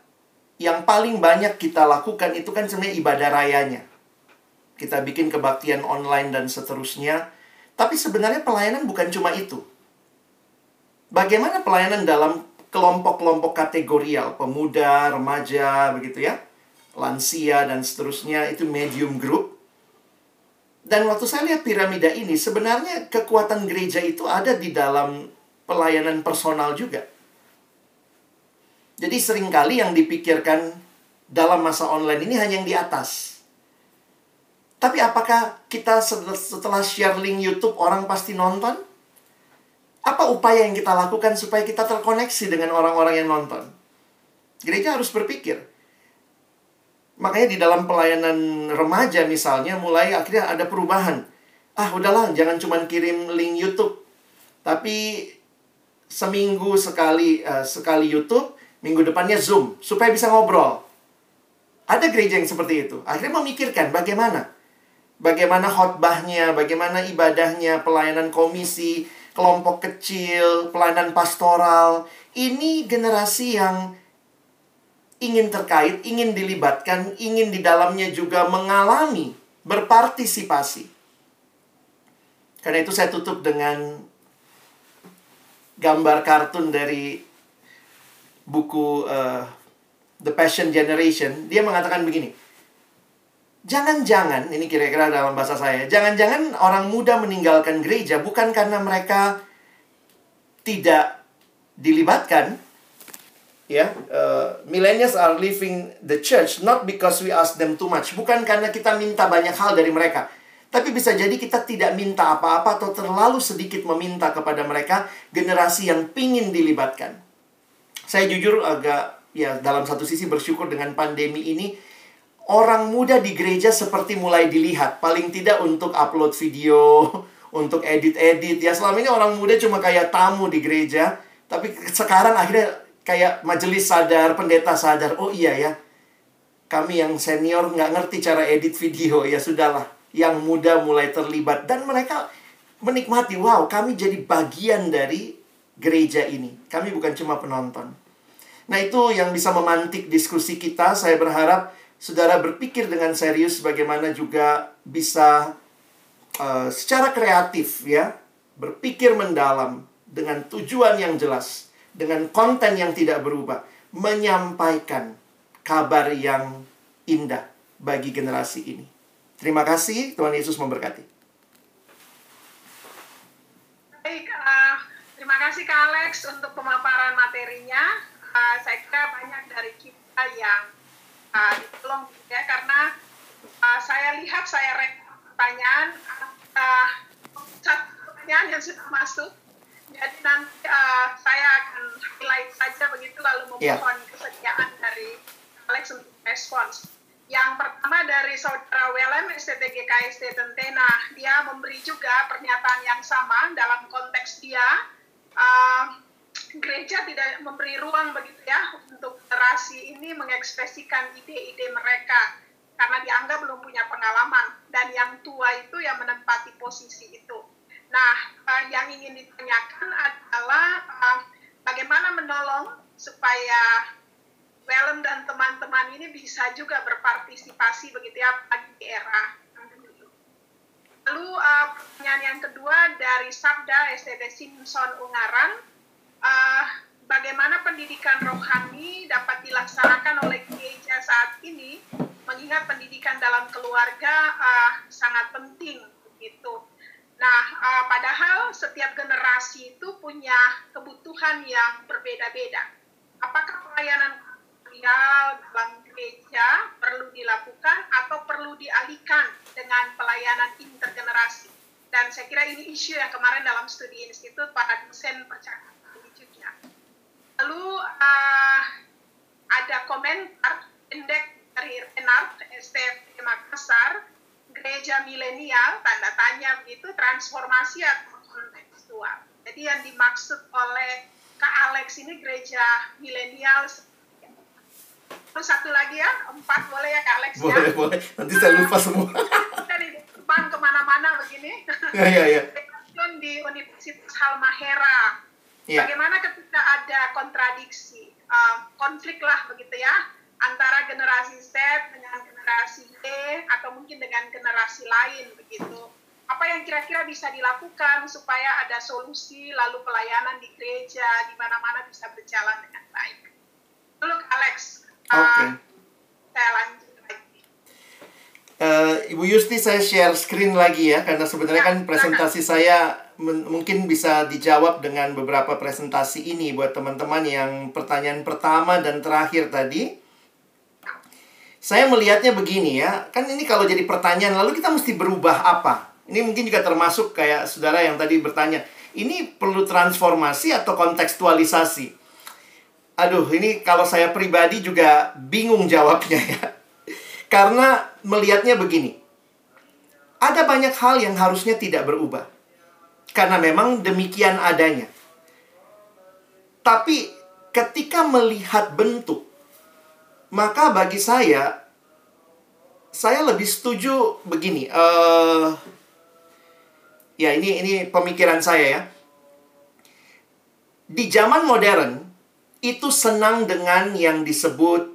yang paling banyak kita lakukan itu kan sebenarnya ibadah rayanya. Kita bikin kebaktian online dan seterusnya. Tapi sebenarnya pelayanan bukan cuma itu. Bagaimana pelayanan dalam kelompok-kelompok kategorial, pemuda, remaja, begitu ya, lansia dan seterusnya itu medium group. Dan waktu saya lihat piramida ini, sebenarnya kekuatan gereja itu ada di dalam pelayanan personal juga. Jadi sering kali yang dipikirkan dalam masa online ini hanya yang di atas. Tapi apakah kita setelah share link YouTube orang pasti nonton? Apa upaya yang kita lakukan supaya kita terkoneksi dengan orang-orang yang nonton? Gereja harus berpikir. Makanya di dalam pelayanan remaja misalnya mulai akhirnya ada perubahan. Ah, udahlah, jangan cuma kirim link YouTube. Tapi seminggu sekali uh, sekali YouTube, minggu depannya Zoom supaya bisa ngobrol. Ada gereja yang seperti itu. Akhirnya memikirkan bagaimana bagaimana khotbahnya, bagaimana ibadahnya, pelayanan komisi, kelompok kecil, pelayanan pastoral. Ini generasi yang ingin terkait, ingin dilibatkan, ingin di dalamnya juga mengalami, berpartisipasi. Karena itu saya tutup dengan gambar kartun dari buku uh, The Passion Generation. Dia mengatakan begini. Jangan-jangan, ini kira-kira dalam bahasa saya, jangan-jangan orang muda meninggalkan gereja bukan karena mereka tidak dilibatkan, ya, uh, millennials are leaving the church not because we ask them too much, bukan karena kita minta banyak hal dari mereka, tapi bisa jadi kita tidak minta apa-apa atau terlalu sedikit meminta kepada mereka generasi yang pingin dilibatkan. Saya jujur agak ya dalam satu sisi bersyukur dengan pandemi ini orang muda di gereja seperti mulai dilihat. Paling tidak untuk upload video, untuk edit-edit. Ya selama ini orang muda cuma kayak tamu di gereja. Tapi sekarang akhirnya kayak majelis sadar, pendeta sadar. Oh iya ya, kami yang senior nggak ngerti cara edit video. Ya sudahlah, yang muda mulai terlibat. Dan mereka menikmati, wow kami jadi bagian dari gereja ini. Kami bukan cuma penonton. Nah itu yang bisa memantik diskusi kita. Saya berharap saudara berpikir dengan serius bagaimana juga bisa uh, secara kreatif ya berpikir mendalam dengan tujuan yang jelas dengan konten yang tidak berubah menyampaikan kabar yang indah bagi generasi ini. Terima kasih Tuhan Yesus memberkati. Baik, kasih Kak Alex untuk pemaparan materinya. Uh, saya kira banyak dari kita yang uh, ditolong ya karena uh, saya lihat saya rek pertanyaan uh, satu pertanyaan yang sudah masuk jadi nanti uh, saya akan highlight saja begitu lalu iya. memohon yeah. kesediaan dari Alex untuk respons. Yang pertama dari saudara WLM STTG KST Tentena, dia memberi juga pernyataan yang sama dalam konteks dia gereja tidak memberi ruang begitu ya untuk generasi ini mengekspresikan ide-ide mereka karena dianggap belum punya pengalaman dan yang tua itu yang menempati posisi itu. Nah, uh, yang ingin ditanyakan adalah bagaimana menolong supaya Wellen dan teman-teman ini bisa juga berpartisipasi begitu ya bagi era Lalu uh, pertanyaan yang kedua dari Sabda STD Simpson Ungaran, uh, bagaimana pendidikan rohani dapat dilaksanakan oleh gereja saat ini, mengingat pendidikan dalam keluarga uh, sangat penting begitu. Nah, uh, padahal setiap generasi itu punya kebutuhan yang berbeda-beda. Apakah pelayanan dalam gereja perlu dilakukan atau perlu dialihkan dengan pelayanan intergenerasi? Dan saya kira ini isu yang kemarin dalam studi institut para dosen percakapan Lalu uh, ada komentar pendek dari Renard STF Makassar, gereja milenial, tanda tanya begitu, transformasi atau kontekstual. Jadi yang dimaksud oleh Kak Alex ini gereja milenial Terus satu lagi ya, empat boleh ya Kak Alex boleh, ya? Boleh, boleh. Nanti saya lupa semua. Dari depan ke mana-mana begini. Iya, iya, iya. Di Universitas Halmahera, Yeah. Bagaimana ketika ada kontradiksi, uh, konflik lah begitu ya, antara generasi Z dengan generasi Y atau mungkin dengan generasi lain begitu. Apa yang kira-kira bisa dilakukan supaya ada solusi lalu pelayanan di gereja di mana-mana bisa berjalan dengan baik. Dulu Alex, uh, okay. saya lanjut lagi. Uh, Ibu Yusti saya share screen lagi ya karena sebenarnya ya, kan presentasi silakan. saya mungkin bisa dijawab dengan beberapa presentasi ini buat teman-teman yang pertanyaan pertama dan terakhir tadi. Saya melihatnya begini ya, kan ini kalau jadi pertanyaan lalu kita mesti berubah apa? Ini mungkin juga termasuk kayak saudara yang tadi bertanya, ini perlu transformasi atau kontekstualisasi? Aduh, ini kalau saya pribadi juga bingung jawabnya ya. Karena melihatnya begini. Ada banyak hal yang harusnya tidak berubah karena memang demikian adanya. Tapi ketika melihat bentuk, maka bagi saya, saya lebih setuju begini. Uh, ya ini ini pemikiran saya ya. di zaman modern itu senang dengan yang disebut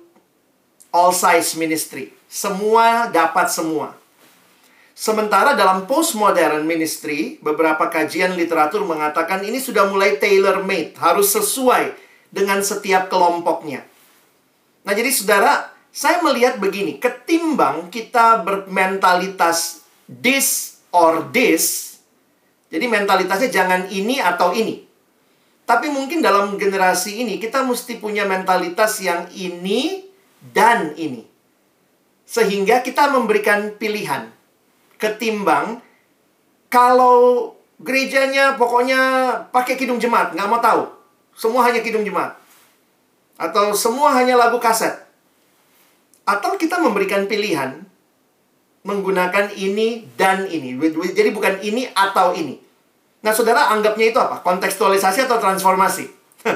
all size ministry. Semua dapat semua. Sementara dalam postmodern ministry, beberapa kajian literatur mengatakan ini sudah mulai tailor made, harus sesuai dengan setiap kelompoknya. Nah, jadi saudara, saya melihat begini, ketimbang kita bermentalitas this or this, jadi mentalitasnya jangan ini atau ini. Tapi mungkin dalam generasi ini kita mesti punya mentalitas yang ini dan ini. Sehingga kita memberikan pilihan ketimbang kalau gerejanya pokoknya pakai kidung jemaat, nggak mau tahu. Semua hanya kidung jemaat. Atau semua hanya lagu kaset. Atau kita memberikan pilihan menggunakan ini dan ini. Jadi bukan ini atau ini. Nah, saudara anggapnya itu apa? Kontekstualisasi atau transformasi?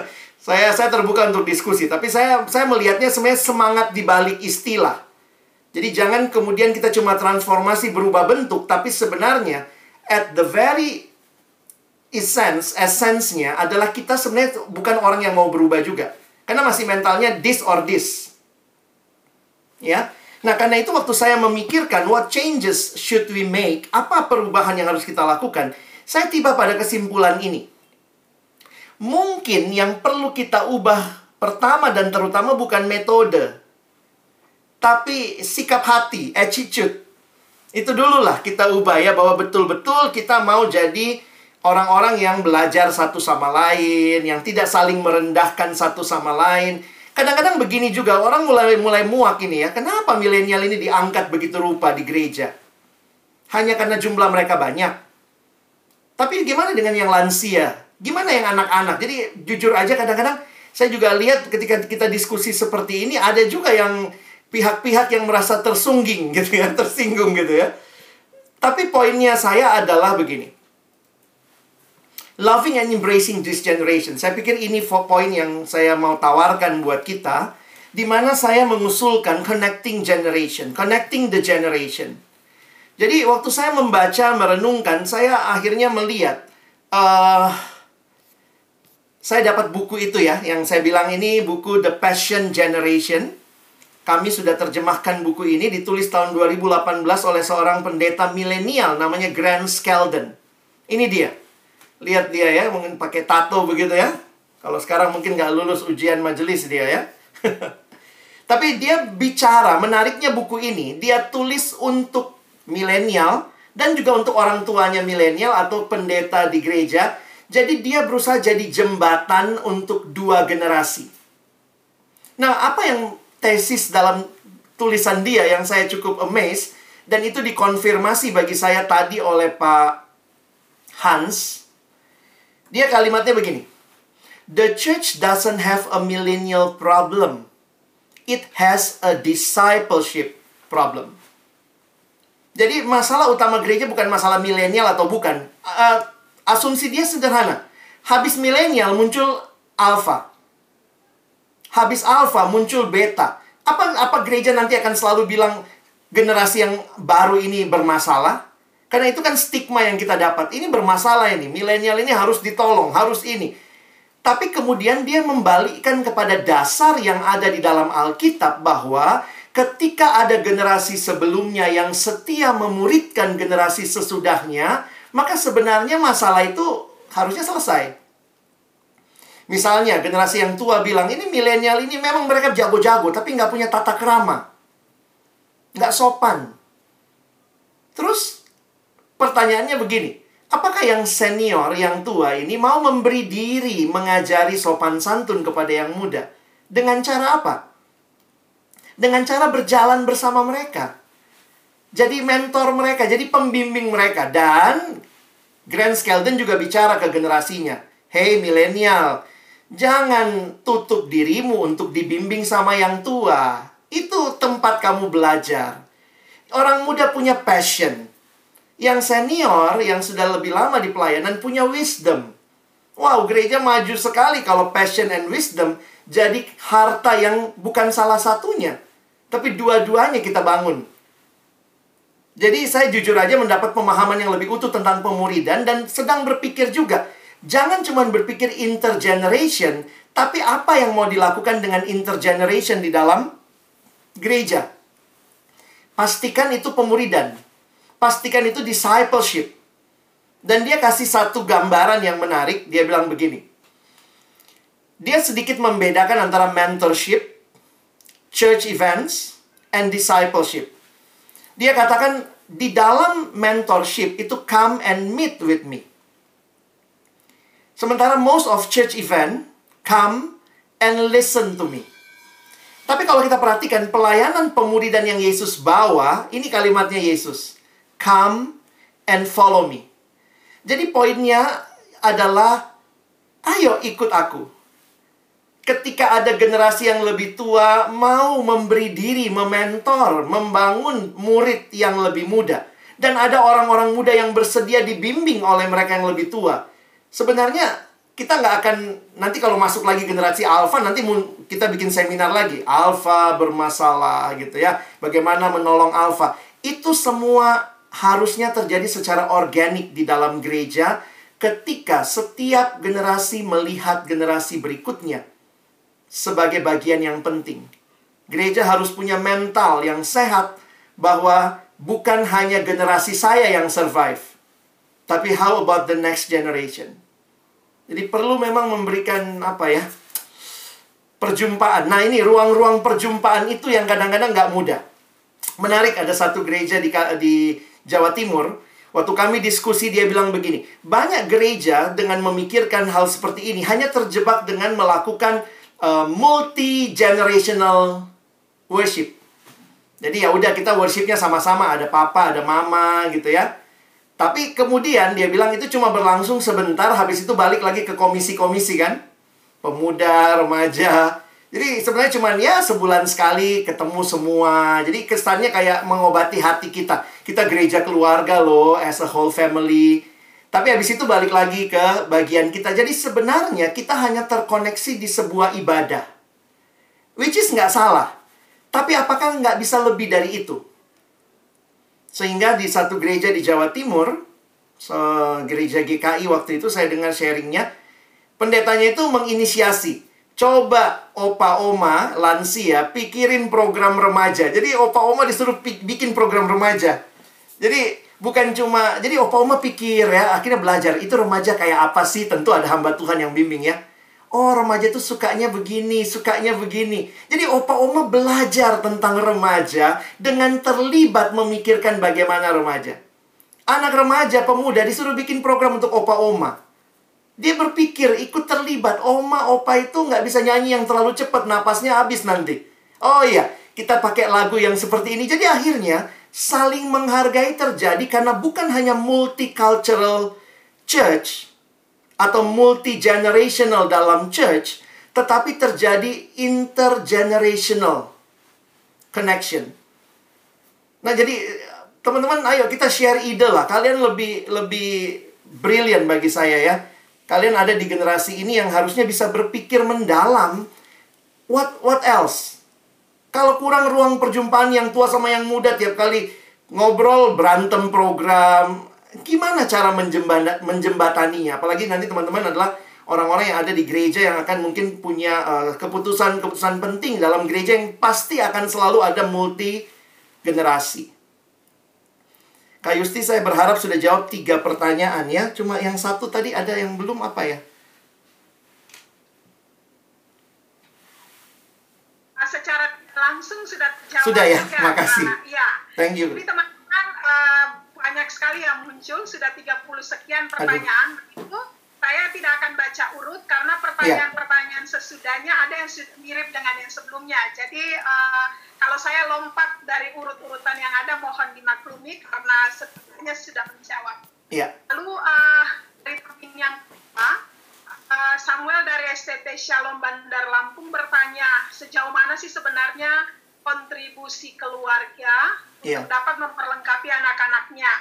saya saya terbuka untuk diskusi, tapi saya saya melihatnya sebenarnya semangat di balik istilah. Jadi jangan kemudian kita cuma transformasi berubah bentuk, tapi sebenarnya at the very essence, essence-nya adalah kita sebenarnya bukan orang yang mau berubah juga. Karena masih mentalnya this or this. Ya. Nah, karena itu waktu saya memikirkan what changes should we make, apa perubahan yang harus kita lakukan, saya tiba pada kesimpulan ini. Mungkin yang perlu kita ubah pertama dan terutama bukan metode, tapi sikap hati, attitude. Itu dulu lah kita ubah ya bahwa betul-betul kita mau jadi orang-orang yang belajar satu sama lain, yang tidak saling merendahkan satu sama lain. Kadang-kadang begini juga orang mulai mulai muak ini ya. Kenapa milenial ini diangkat begitu rupa di gereja? Hanya karena jumlah mereka banyak. Tapi gimana dengan yang lansia? Gimana yang anak-anak? Jadi jujur aja kadang-kadang saya juga lihat ketika kita diskusi seperti ini ada juga yang pihak-pihak yang merasa tersungging gitu ya, tersinggung gitu ya. Tapi poinnya saya adalah begini. Loving and embracing this generation. Saya pikir ini poin yang saya mau tawarkan buat kita. Di mana saya mengusulkan connecting generation. Connecting the generation. Jadi waktu saya membaca, merenungkan, saya akhirnya melihat. Uh, saya dapat buku itu ya. Yang saya bilang ini buku The Passion Generation kami sudah terjemahkan buku ini ditulis tahun 2018 oleh seorang pendeta milenial namanya Grant Skeldon. Ini dia. Lihat dia ya, mungkin pakai tato begitu ya. Kalau sekarang mungkin nggak lulus ujian majelis dia ya. Tapi dia bicara, menariknya buku ini, dia tulis untuk milenial dan juga untuk orang tuanya milenial atau pendeta di gereja. Jadi dia berusaha jadi jembatan untuk dua generasi. Nah, apa yang tesis dalam tulisan dia yang saya cukup amazed dan itu dikonfirmasi bagi saya tadi oleh Pak Hans. Dia kalimatnya begini. The church doesn't have a millennial problem. It has a discipleship problem. Jadi masalah utama gereja bukan masalah milenial atau bukan. Uh, asumsi dia sederhana. Habis milenial muncul alpha habis alfa muncul beta. Apa apa gereja nanti akan selalu bilang generasi yang baru ini bermasalah? Karena itu kan stigma yang kita dapat. Ini bermasalah ini, milenial ini harus ditolong, harus ini. Tapi kemudian dia membalikkan kepada dasar yang ada di dalam Alkitab bahwa ketika ada generasi sebelumnya yang setia memuridkan generasi sesudahnya, maka sebenarnya masalah itu harusnya selesai. Misalnya generasi yang tua bilang, ini milenial ini memang mereka jago-jago, tapi nggak punya tata kerama. Nggak sopan. Terus pertanyaannya begini, apakah yang senior, yang tua ini mau memberi diri mengajari sopan santun kepada yang muda? Dengan cara apa? Dengan cara berjalan bersama mereka. Jadi mentor mereka, jadi pembimbing mereka. Dan Grant Skeldon juga bicara ke generasinya. Hey milenial, Jangan tutup dirimu untuk dibimbing sama yang tua. Itu tempat kamu belajar. Orang muda punya passion. Yang senior, yang sudah lebih lama di pelayanan, punya wisdom. Wow, gereja maju sekali kalau passion and wisdom jadi harta yang bukan salah satunya. Tapi dua-duanya kita bangun. Jadi saya jujur aja mendapat pemahaman yang lebih utuh tentang pemuridan dan sedang berpikir juga Jangan cuma berpikir intergeneration, tapi apa yang mau dilakukan dengan intergeneration di dalam gereja? Pastikan itu pemuridan. Pastikan itu discipleship. Dan dia kasih satu gambaran yang menarik. Dia bilang begini. Dia sedikit membedakan antara mentorship, church events, and discipleship. Dia katakan di dalam mentorship itu come and meet with me. Sementara most of church event come and listen to me. Tapi kalau kita perhatikan pelayanan pemuridan yang Yesus bawa, ini kalimatnya Yesus. Come and follow me. Jadi poinnya adalah ayo ikut aku. Ketika ada generasi yang lebih tua mau memberi diri, mementor, membangun murid yang lebih muda. Dan ada orang-orang muda yang bersedia dibimbing oleh mereka yang lebih tua. Sebenarnya kita nggak akan nanti kalau masuk lagi generasi alpha nanti kita bikin seminar lagi alpha bermasalah gitu ya bagaimana menolong alpha itu semua harusnya terjadi secara organik di dalam gereja ketika setiap generasi melihat generasi berikutnya sebagai bagian yang penting gereja harus punya mental yang sehat bahwa bukan hanya generasi saya yang survive tapi how about the next generation jadi perlu memang memberikan apa ya? Perjumpaan. Nah ini ruang-ruang perjumpaan itu yang kadang-kadang nggak mudah. Menarik ada satu gereja di, di Jawa Timur. Waktu kami diskusi dia bilang begini. Banyak gereja dengan memikirkan hal seperti ini hanya terjebak dengan melakukan uh, multi-generational worship. Jadi ya udah kita worshipnya sama-sama. Ada papa, ada mama gitu ya. Tapi kemudian dia bilang itu cuma berlangsung sebentar, habis itu balik lagi ke komisi-komisi kan. Pemuda, remaja. Jadi sebenarnya cuma ya sebulan sekali ketemu semua. Jadi kesannya kayak mengobati hati kita. Kita gereja keluarga loh, as a whole family. Tapi habis itu balik lagi ke bagian kita. Jadi sebenarnya kita hanya terkoneksi di sebuah ibadah. Which is nggak salah. Tapi apakah nggak bisa lebih dari itu? Sehingga di satu gereja di Jawa Timur, gereja GKI waktu itu saya dengar sharingnya, pendetanya itu menginisiasi. Coba opa oma lansia pikirin program remaja. Jadi opa oma disuruh bikin program remaja. Jadi bukan cuma jadi opa oma pikir ya, akhirnya belajar itu remaja kayak apa sih? Tentu ada hamba Tuhan yang bimbing ya. Oh, remaja tuh sukanya begini, sukanya begini. Jadi opa-oma belajar tentang remaja dengan terlibat memikirkan bagaimana remaja. Anak remaja, pemuda disuruh bikin program untuk opa-oma. Dia berpikir ikut terlibat. Oma, opa itu nggak bisa nyanyi yang terlalu cepat, napasnya habis nanti. Oh iya, kita pakai lagu yang seperti ini. Jadi akhirnya saling menghargai terjadi karena bukan hanya multicultural church, atau multi generational dalam church, tetapi terjadi intergenerational connection. Nah, jadi teman-teman ayo kita share ide lah. Kalian lebih lebih brilian bagi saya ya. Kalian ada di generasi ini yang harusnya bisa berpikir mendalam. What what else? Kalau kurang ruang perjumpaan yang tua sama yang muda tiap kali ngobrol berantem program gimana cara menjembataninya? Apalagi nanti teman-teman adalah orang-orang yang ada di gereja yang akan mungkin punya eh, keputusan-keputusan uh, penting dalam gereja yang pasti akan selalu ada multi generasi. Kak Yusti saya berharap sudah jawab tiga pertanyaan ya. Cuma yang satu tadi ada yang belum apa ya? Ah, secara langsung sudah jawab. Sudah ya, terima kasih. Nah, ya. Thank you. Jadi teman-teman uh, banyak sekali yang muncul, sudah 30 sekian pertanyaan itu. Saya tidak akan baca urut karena pertanyaan-pertanyaan sesudahnya ada yang mirip dengan yang sebelumnya. Jadi uh, kalau saya lompat dari urut-urutan yang ada mohon dimaklumi karena sebenarnya sudah menjawab. Yeah. Lalu uh, dari yang kedua, uh, Samuel dari STT Shalom Bandar Lampung bertanya sejauh mana sih sebenarnya kontribusi keluarga yeah. untuk dapat memperlengkapi anak-anaknya.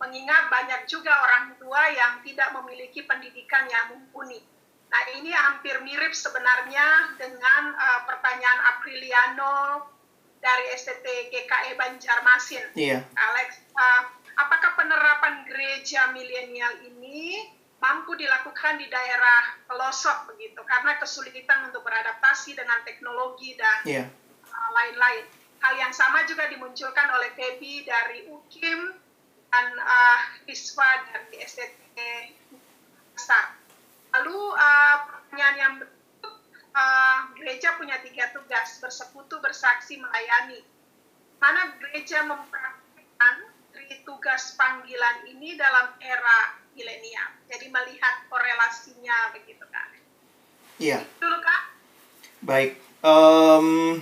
Mengingat banyak juga orang tua yang tidak memiliki pendidikan yang mumpuni. Nah ini hampir mirip sebenarnya dengan uh, pertanyaan Apriliano dari STT GKE Banjarmasin. Yeah. Alex, uh, apakah penerapan gereja milenial ini mampu dilakukan di daerah pelosok begitu karena kesulitan untuk beradaptasi dengan teknologi dan Iya. uh, lain-lain. Hal yang sama juga dimunculkan oleh Feby dari UKIM dan uh, Iswa dari STT Makassar. Lalu uh, pertanyaan yang berikut, uh, gereja punya tiga tugas, bersekutu, bersaksi, melayani. Mana gereja mempraktikkan tugas panggilan ini dalam era milenial. Jadi melihat korelasinya begitu kan. Iya. Dulu kak, Baik. Em,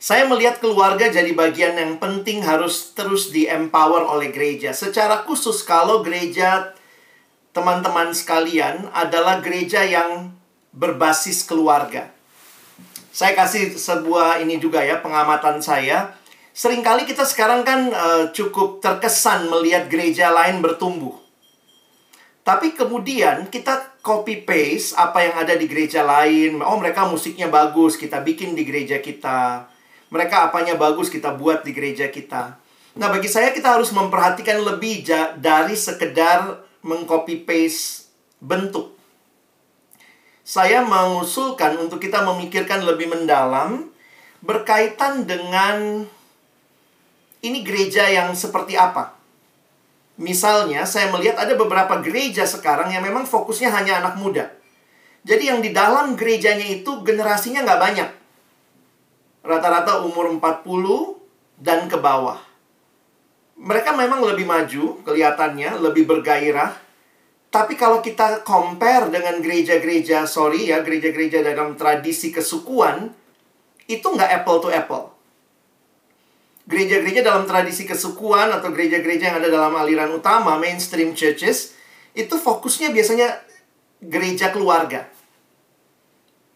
saya melihat keluarga jadi bagian yang penting harus terus di-empower oleh gereja. Secara khusus kalau gereja teman-teman sekalian adalah gereja yang berbasis keluarga. Saya kasih sebuah ini juga ya pengamatan saya. Seringkali kita sekarang kan eh, cukup terkesan melihat gereja lain bertumbuh. Tapi kemudian kita copy paste apa yang ada di gereja lain. Oh, mereka musiknya bagus, kita bikin di gereja kita. Mereka apanya bagus, kita buat di gereja kita. Nah, bagi saya kita harus memperhatikan lebih dari sekedar mengcopy paste bentuk. Saya mengusulkan untuk kita memikirkan lebih mendalam berkaitan dengan ini gereja yang seperti apa. Misalnya, saya melihat ada beberapa gereja sekarang yang memang fokusnya hanya anak muda. Jadi yang di dalam gerejanya itu generasinya nggak banyak. Rata-rata umur 40 dan ke bawah. Mereka memang lebih maju, kelihatannya, lebih bergairah. Tapi kalau kita compare dengan gereja-gereja, sorry ya, gereja-gereja dalam tradisi kesukuan, itu nggak apple to apple gereja-gereja dalam tradisi kesukuan atau gereja-gereja yang ada dalam aliran utama, mainstream churches, itu fokusnya biasanya gereja keluarga.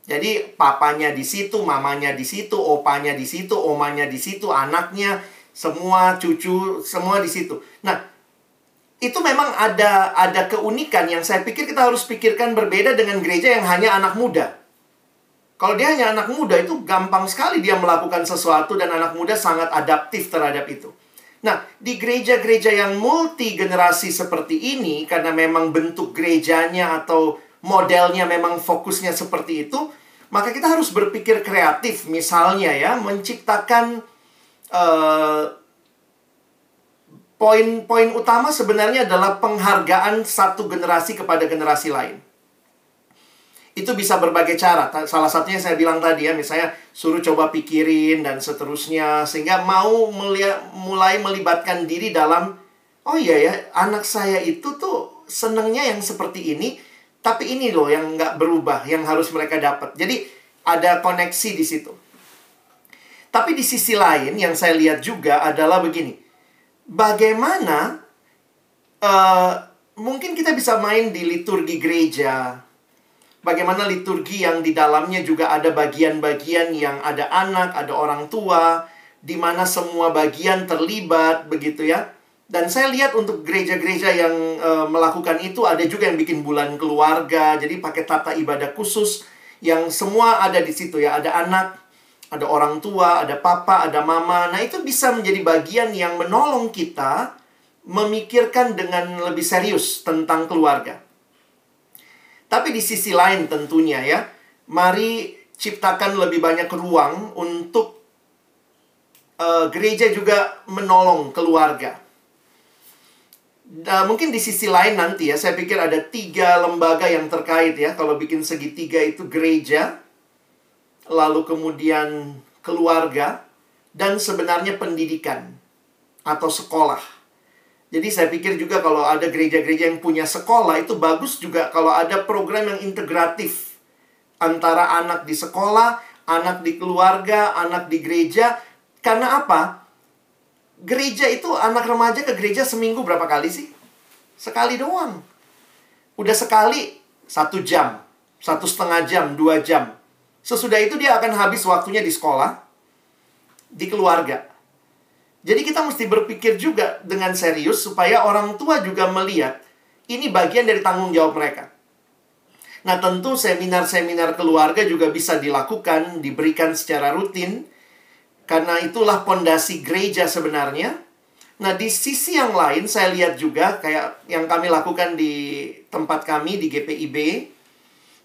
Jadi papanya di situ, mamanya di situ, opanya di situ, omanya di situ, anaknya, semua cucu, semua di situ. Nah, itu memang ada ada keunikan yang saya pikir kita harus pikirkan berbeda dengan gereja yang hanya anak muda. Kalau dia hanya anak muda itu gampang sekali dia melakukan sesuatu dan anak muda sangat adaptif terhadap itu. Nah, di gereja-gereja yang multi generasi seperti ini karena memang bentuk gerejanya atau modelnya memang fokusnya seperti itu, maka kita harus berpikir kreatif misalnya ya, menciptakan eh, poin-poin utama sebenarnya adalah penghargaan satu generasi kepada generasi lain itu bisa berbagai cara. Salah satunya saya bilang tadi ya, misalnya suruh coba pikirin dan seterusnya sehingga mau melia- mulai melibatkan diri dalam oh iya ya, anak saya itu tuh senengnya yang seperti ini, tapi ini loh yang nggak berubah, yang harus mereka dapat. Jadi ada koneksi di situ. Tapi di sisi lain yang saya lihat juga adalah begini. Bagaimana eh, mungkin kita bisa main di liturgi gereja, Bagaimana liturgi yang di dalamnya juga ada bagian-bagian yang ada anak, ada orang tua, di mana semua bagian terlibat begitu ya. Dan saya lihat untuk gereja-gereja yang eh, melakukan itu ada juga yang bikin bulan keluarga, jadi pakai tata ibadah khusus yang semua ada di situ ya. Ada anak, ada orang tua, ada papa, ada mama. Nah, itu bisa menjadi bagian yang menolong kita memikirkan dengan lebih serius tentang keluarga. Tapi di sisi lain tentunya ya, mari ciptakan lebih banyak ruang untuk eh, gereja juga menolong keluarga. Nah, mungkin di sisi lain nanti ya, saya pikir ada tiga lembaga yang terkait ya. Kalau bikin segitiga itu gereja, lalu kemudian keluarga, dan sebenarnya pendidikan atau sekolah. Jadi saya pikir juga kalau ada gereja-gereja yang punya sekolah itu bagus juga kalau ada program yang integratif antara anak di sekolah, anak di keluarga, anak di gereja. Karena apa? Gereja itu anak remaja ke gereja seminggu berapa kali sih? Sekali doang. Udah sekali satu jam, satu setengah jam, dua jam. Sesudah itu dia akan habis waktunya di sekolah, di keluarga. Jadi kita mesti berpikir juga dengan serius supaya orang tua juga melihat ini bagian dari tanggung jawab mereka. Nah, tentu seminar-seminar keluarga juga bisa dilakukan, diberikan secara rutin karena itulah pondasi gereja sebenarnya. Nah, di sisi yang lain saya lihat juga kayak yang kami lakukan di tempat kami di GPIB,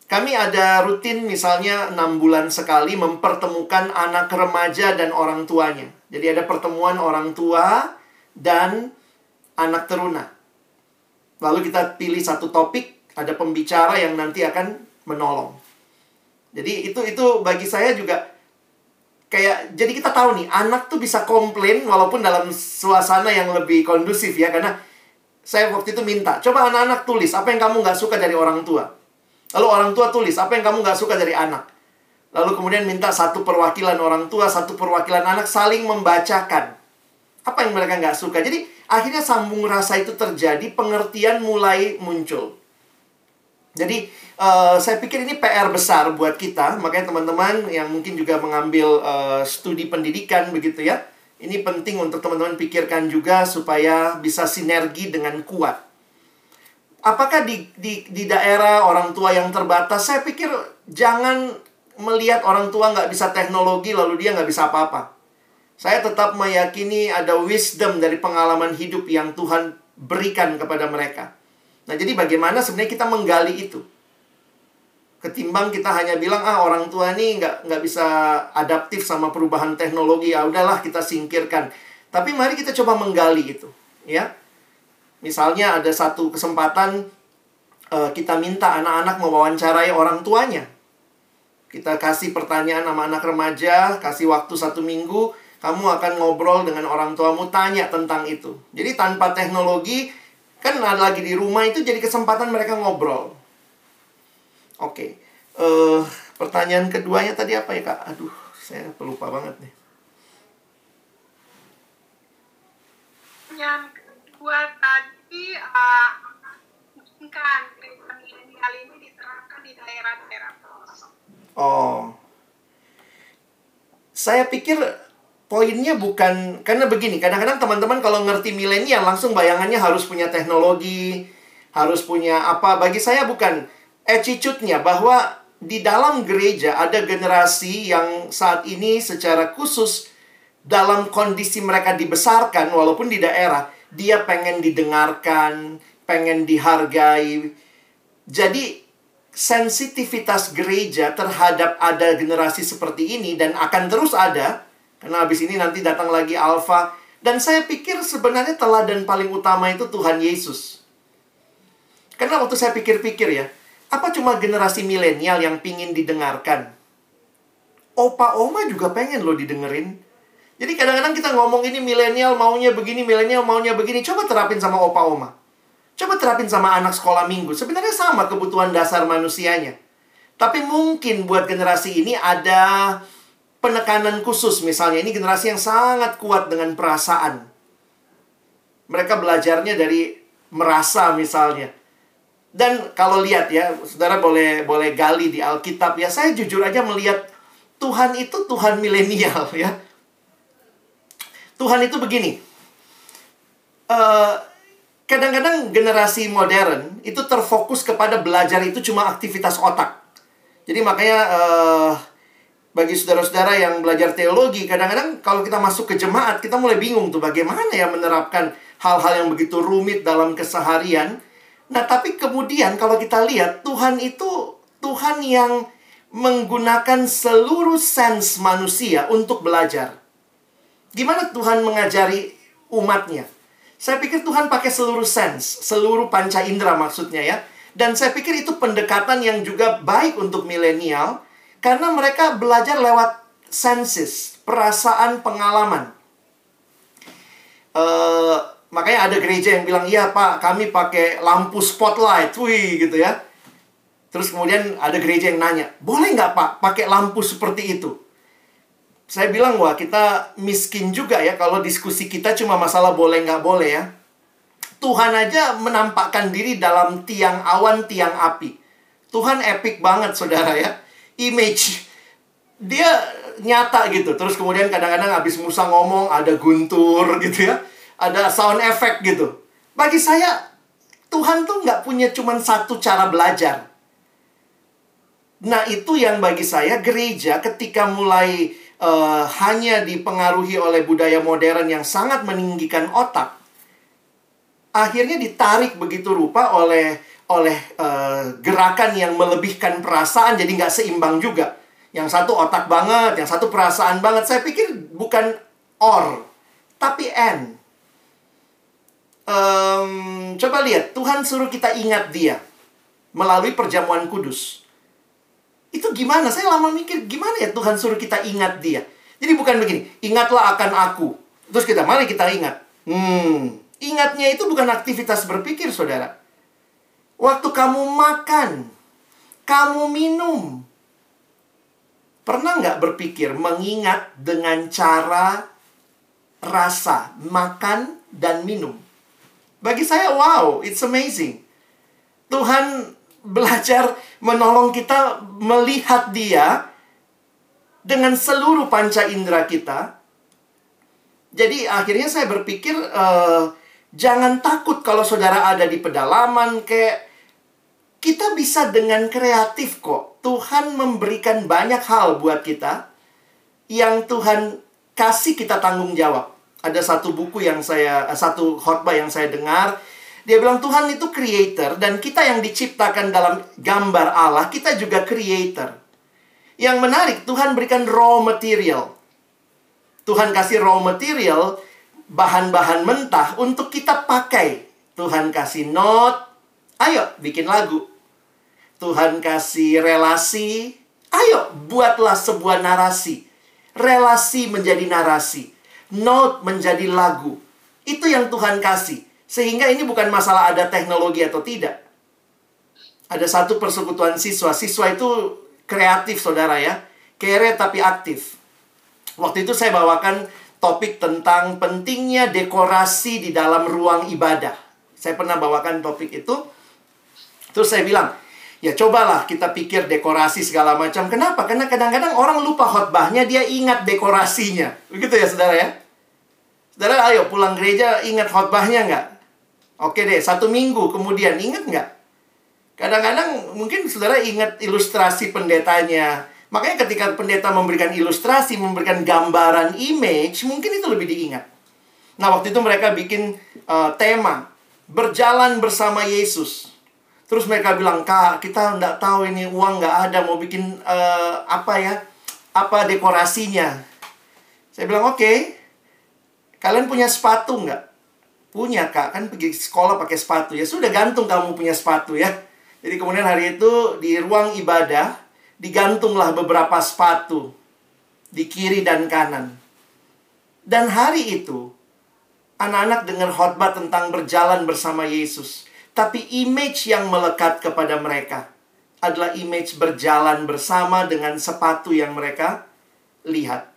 kami ada rutin misalnya enam bulan sekali mempertemukan anak remaja dan orang tuanya. Jadi ada pertemuan orang tua dan anak teruna. Lalu kita pilih satu topik, ada pembicara yang nanti akan menolong. Jadi itu itu bagi saya juga kayak jadi kita tahu nih anak tuh bisa komplain walaupun dalam suasana yang lebih kondusif ya karena saya waktu itu minta coba anak-anak tulis apa yang kamu nggak suka dari orang tua lalu orang tua tulis apa yang kamu nggak suka dari anak lalu kemudian minta satu perwakilan orang tua satu perwakilan anak saling membacakan apa yang mereka nggak suka jadi akhirnya sambung rasa itu terjadi pengertian mulai muncul jadi uh, saya pikir ini PR besar buat kita, makanya teman-teman yang mungkin juga mengambil uh, studi pendidikan begitu ya. Ini penting untuk teman-teman pikirkan juga supaya bisa sinergi dengan kuat. Apakah di, di, di daerah orang tua yang terbatas, saya pikir jangan melihat orang tua nggak bisa teknologi lalu dia nggak bisa apa-apa. Saya tetap meyakini ada wisdom dari pengalaman hidup yang Tuhan berikan kepada mereka. Nah, jadi bagaimana sebenarnya kita menggali itu? Ketimbang kita hanya bilang, ah orang tua ini nggak, nggak bisa adaptif sama perubahan teknologi, ya udahlah kita singkirkan. Tapi mari kita coba menggali itu, ya. Misalnya ada satu kesempatan uh, kita minta anak-anak mewawancarai orang tuanya. Kita kasih pertanyaan sama anak remaja, kasih waktu satu minggu, kamu akan ngobrol dengan orang tuamu, tanya tentang itu. Jadi tanpa teknologi, Kan ada lagi di rumah itu jadi kesempatan mereka ngobrol. Oke. Okay. Uh, eh, pertanyaan keduanya tadi apa ya, Kak? Aduh, saya pelupa banget nih. Yang kedua tadi uh, kan gereja milenial ini diterapkan di daerah-daerah pelosok. Oh. Saya pikir poinnya bukan karena begini kadang-kadang teman-teman kalau ngerti milenial langsung bayangannya harus punya teknologi harus punya apa bagi saya bukan attitude-nya bahwa di dalam gereja ada generasi yang saat ini secara khusus dalam kondisi mereka dibesarkan walaupun di daerah dia pengen didengarkan pengen dihargai jadi sensitivitas gereja terhadap ada generasi seperti ini dan akan terus ada karena habis ini nanti datang lagi Alfa. Dan saya pikir sebenarnya teladan paling utama itu Tuhan Yesus. Karena waktu saya pikir-pikir ya, apa cuma generasi milenial yang pingin didengarkan? Opa Oma juga pengen loh didengerin. Jadi kadang-kadang kita ngomong ini milenial maunya begini, milenial maunya begini. Coba terapin sama Opa Oma. Coba terapin sama anak sekolah minggu. Sebenarnya sama kebutuhan dasar manusianya. Tapi mungkin buat generasi ini ada penekanan khusus misalnya ini generasi yang sangat kuat dengan perasaan. Mereka belajarnya dari merasa misalnya. Dan kalau lihat ya, Saudara boleh boleh gali di Alkitab ya. Saya jujur aja melihat Tuhan itu Tuhan milenial ya. Tuhan itu begini. eh, kadang-kadang generasi modern itu terfokus kepada belajar itu cuma aktivitas otak. Jadi makanya uh, bagi saudara-saudara yang belajar teologi, kadang-kadang kalau kita masuk ke jemaat, kita mulai bingung tuh bagaimana ya menerapkan hal-hal yang begitu rumit dalam keseharian. Nah, tapi kemudian kalau kita lihat, Tuhan itu Tuhan yang menggunakan seluruh sens manusia untuk belajar. Gimana Tuhan mengajari umatnya? Saya pikir Tuhan pakai seluruh sens, seluruh panca indera maksudnya ya. Dan saya pikir itu pendekatan yang juga baik untuk milenial, karena mereka belajar lewat senses, perasaan, pengalaman. Uh, makanya ada gereja yang bilang, iya pak, kami pakai lampu spotlight, wih gitu ya. Terus kemudian ada gereja yang nanya, boleh nggak pak pakai lampu seperti itu? Saya bilang, wah kita miskin juga ya kalau diskusi kita cuma masalah boleh nggak boleh ya. Tuhan aja menampakkan diri dalam tiang awan, tiang api. Tuhan epic banget saudara ya image dia nyata gitu. Terus kemudian kadang-kadang habis Musa ngomong ada guntur gitu ya. Ada sound effect gitu. Bagi saya Tuhan tuh nggak punya cuma satu cara belajar. Nah itu yang bagi saya gereja ketika mulai uh, hanya dipengaruhi oleh budaya modern yang sangat meninggikan otak, akhirnya ditarik begitu rupa oleh oleh uh, gerakan yang melebihkan perasaan jadi nggak seimbang juga. Yang satu otak banget, yang satu perasaan banget. Saya pikir bukan or, tapi n. Um, coba lihat, Tuhan suruh kita ingat dia melalui perjamuan kudus. Itu gimana? Saya lama mikir, gimana ya Tuhan suruh kita ingat dia? Jadi bukan begini, ingatlah akan aku. Terus kita, mari kita ingat. Hmm, ingatnya itu bukan aktivitas berpikir, saudara. Waktu kamu makan, kamu minum. Pernah nggak berpikir mengingat dengan cara rasa, makan, dan minum? Bagi saya, wow, it's amazing. Tuhan belajar menolong kita melihat dia dengan seluruh panca indera kita. Jadi akhirnya saya berpikir, uh, jangan takut kalau saudara ada di pedalaman, kayak kita bisa dengan kreatif kok. Tuhan memberikan banyak hal buat kita yang Tuhan kasih kita tanggung jawab. Ada satu buku yang saya, satu khotbah yang saya dengar. Dia bilang Tuhan itu creator dan kita yang diciptakan dalam gambar Allah, kita juga creator. Yang menarik, Tuhan berikan raw material. Tuhan kasih raw material, bahan-bahan mentah untuk kita pakai. Tuhan kasih note, ayo bikin lagu. Tuhan kasih relasi. Ayo, buatlah sebuah narasi. Relasi menjadi narasi. Note menjadi lagu. Itu yang Tuhan kasih. Sehingga ini bukan masalah ada teknologi atau tidak. Ada satu persekutuan siswa. Siswa itu kreatif, saudara ya. Kere tapi aktif. Waktu itu saya bawakan topik tentang pentingnya dekorasi di dalam ruang ibadah. Saya pernah bawakan topik itu. Terus saya bilang, Ya cobalah kita pikir dekorasi segala macam. Kenapa? Karena kadang-kadang orang lupa khotbahnya, dia ingat dekorasinya. Begitu ya saudara ya? Saudara ayo pulang gereja ingat khotbahnya nggak? Oke deh, satu minggu kemudian ingat nggak? Kadang-kadang mungkin saudara ingat ilustrasi pendetanya. Makanya ketika pendeta memberikan ilustrasi, memberikan gambaran image, mungkin itu lebih diingat. Nah waktu itu mereka bikin uh, tema, berjalan bersama Yesus. Terus mereka bilang, Kak, kita nggak tahu ini uang nggak ada, mau bikin uh, apa ya, apa dekorasinya. Saya bilang, oke, okay. kalian punya sepatu nggak? Punya, Kak. Kan pergi sekolah pakai sepatu. Ya sudah gantung kamu punya sepatu ya. Jadi kemudian hari itu di ruang ibadah, digantunglah beberapa sepatu di kiri dan kanan. Dan hari itu, anak-anak dengar khotbah tentang berjalan bersama Yesus. Tapi image yang melekat kepada mereka adalah image berjalan bersama dengan sepatu yang mereka lihat.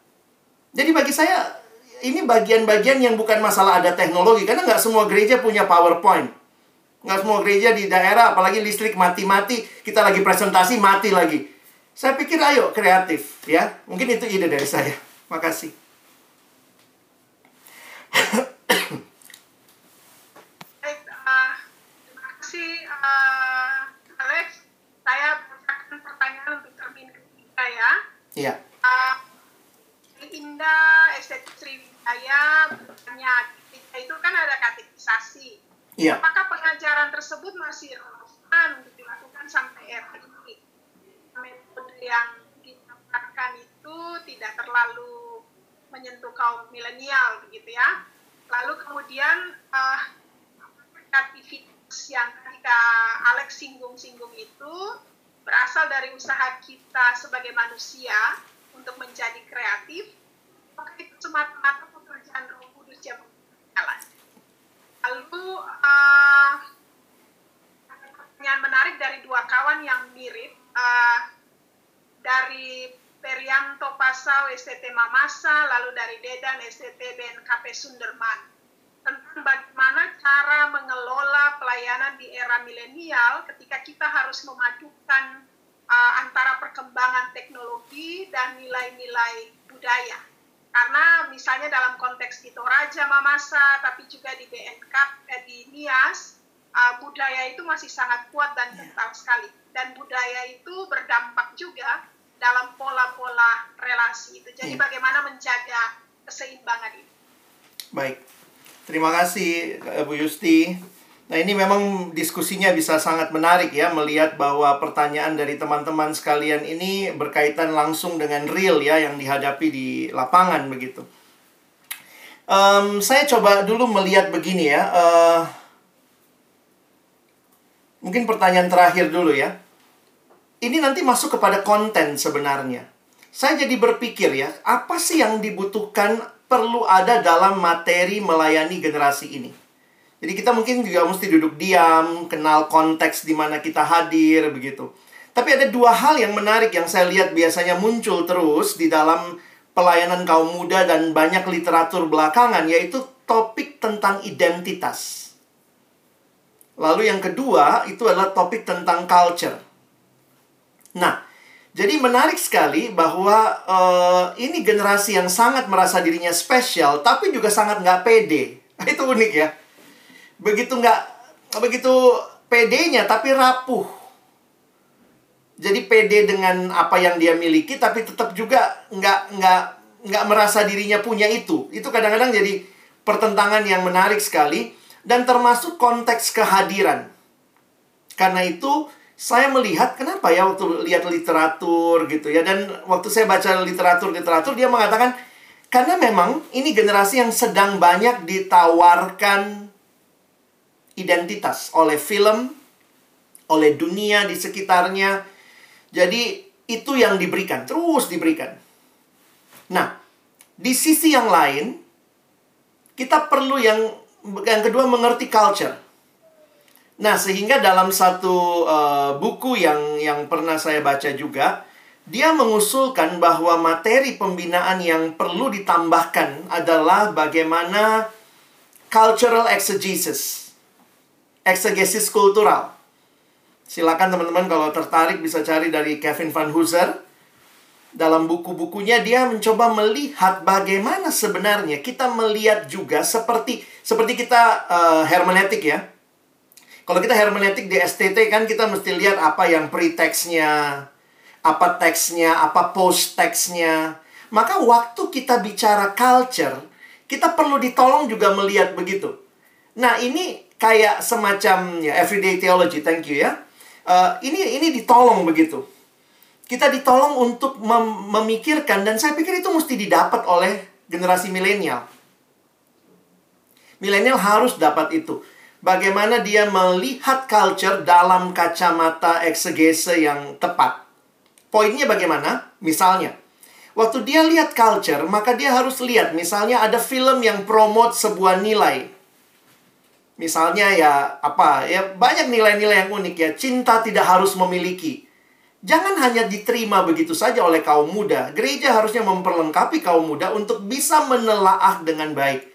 Jadi bagi saya ini bagian-bagian yang bukan masalah ada teknologi karena nggak semua gereja punya PowerPoint. Nggak semua gereja di daerah apalagi listrik mati-mati kita lagi presentasi mati lagi. Saya pikir ayo kreatif ya. Mungkin itu ide dari saya. Makasih. uh, Alex, saya bacakan pertanyaan untuk termin ketiga ya. Iya. Uh, Indah, estetik Sriwijaya bertanya, itu kan ada katekisasi. Iya. Apakah pengajaran tersebut masih relevan untuk dilakukan sampai era ini? Metode yang ditawarkan itu tidak terlalu menyentuh kaum milenial begitu ya. Lalu kemudian uh, kreativitas yang ketika Alex singgung-singgung itu berasal dari usaha kita sebagai manusia untuk menjadi kreatif, maka itu semata-mata pekerjaan Roh Kudus yang Lalu uh, yang menarik dari dua kawan yang mirip uh, dari Perianto Pasau STT Mamasa, lalu dari Dedan STT BNKP Sunderman tentang bagaimana cara mengelola pelayanan di era milenial ketika kita harus memadukan uh, antara perkembangan teknologi dan nilai-nilai budaya. Karena misalnya dalam konteks di Toraja Mamasa, tapi juga di BNK, eh, di NIAS, uh, budaya itu masih sangat kuat dan kental sekali. Dan budaya itu berdampak juga dalam pola-pola relasi itu. Jadi Iya. bagaimana menjaga keseimbangan ini? Baik. Terima kasih eh, Bu Yusti. Nah, ini memang diskusinya bisa sangat menarik ya melihat bahwa pertanyaan dari teman-teman sekalian ini berkaitan langsung dengan real ya yang dihadapi di lapangan begitu. Em, saya coba dulu melihat begini ya. eh, mungkin pertanyaan terakhir dulu ya. Ini nanti masuk kepada konten sebenarnya. Saya jadi berpikir ya, apa sih yang dibutuhkan perlu ada dalam materi melayani generasi ini? Jadi kita mungkin juga mesti duduk diam, kenal konteks di mana kita hadir begitu. Tapi ada dua hal yang menarik yang saya lihat biasanya muncul terus di dalam pelayanan kaum muda dan banyak literatur belakangan yaitu topik tentang identitas. Lalu yang kedua itu adalah topik tentang culture. Nah, jadi menarik sekali bahwa eh, ini generasi yang sangat merasa dirinya spesial, tapi juga sangat nggak pede. Itu unik ya. Begitu nggak, begitu pedenya, tapi rapuh. Jadi pede dengan apa yang dia miliki, tapi tetap juga nggak nggak nggak merasa dirinya punya itu. Itu kadang-kadang jadi pertentangan yang menarik sekali dan termasuk konteks kehadiran. Karena itu saya melihat kenapa ya waktu lihat literatur gitu ya dan waktu saya baca literatur-literatur dia mengatakan karena memang ini generasi yang sedang banyak ditawarkan identitas oleh film, oleh dunia di sekitarnya. Jadi itu yang diberikan, terus diberikan. Nah, di sisi yang lain kita perlu yang yang kedua mengerti culture. Nah, sehingga dalam satu uh, buku yang yang pernah saya baca juga, dia mengusulkan bahwa materi pembinaan yang perlu ditambahkan adalah bagaimana cultural exegesis. Exegesis kultural. Silakan teman-teman kalau tertarik bisa cari dari Kevin Van Hooser. Dalam buku-bukunya dia mencoba melihat bagaimana sebenarnya kita melihat juga seperti seperti kita uh, hermeneutik ya. Kalau kita hermeneutik di STT kan kita mesti lihat apa yang pre-text-nya, apa teksnya, apa post-text-nya. Maka waktu kita bicara culture, kita perlu ditolong juga melihat begitu. Nah, ini kayak semacam ya everyday theology, thank you ya. Uh, ini ini ditolong begitu. Kita ditolong untuk mem memikirkan dan saya pikir itu mesti didapat oleh generasi milenial. Milenial harus dapat itu. Bagaimana dia melihat culture dalam kacamata eksegese yang tepat. Poinnya bagaimana? Misalnya, waktu dia lihat culture, maka dia harus lihat misalnya ada film yang promote sebuah nilai. Misalnya ya apa? Ya banyak nilai-nilai yang unik ya. Cinta tidak harus memiliki. Jangan hanya diterima begitu saja oleh kaum muda. Gereja harusnya memperlengkapi kaum muda untuk bisa menelaah dengan baik.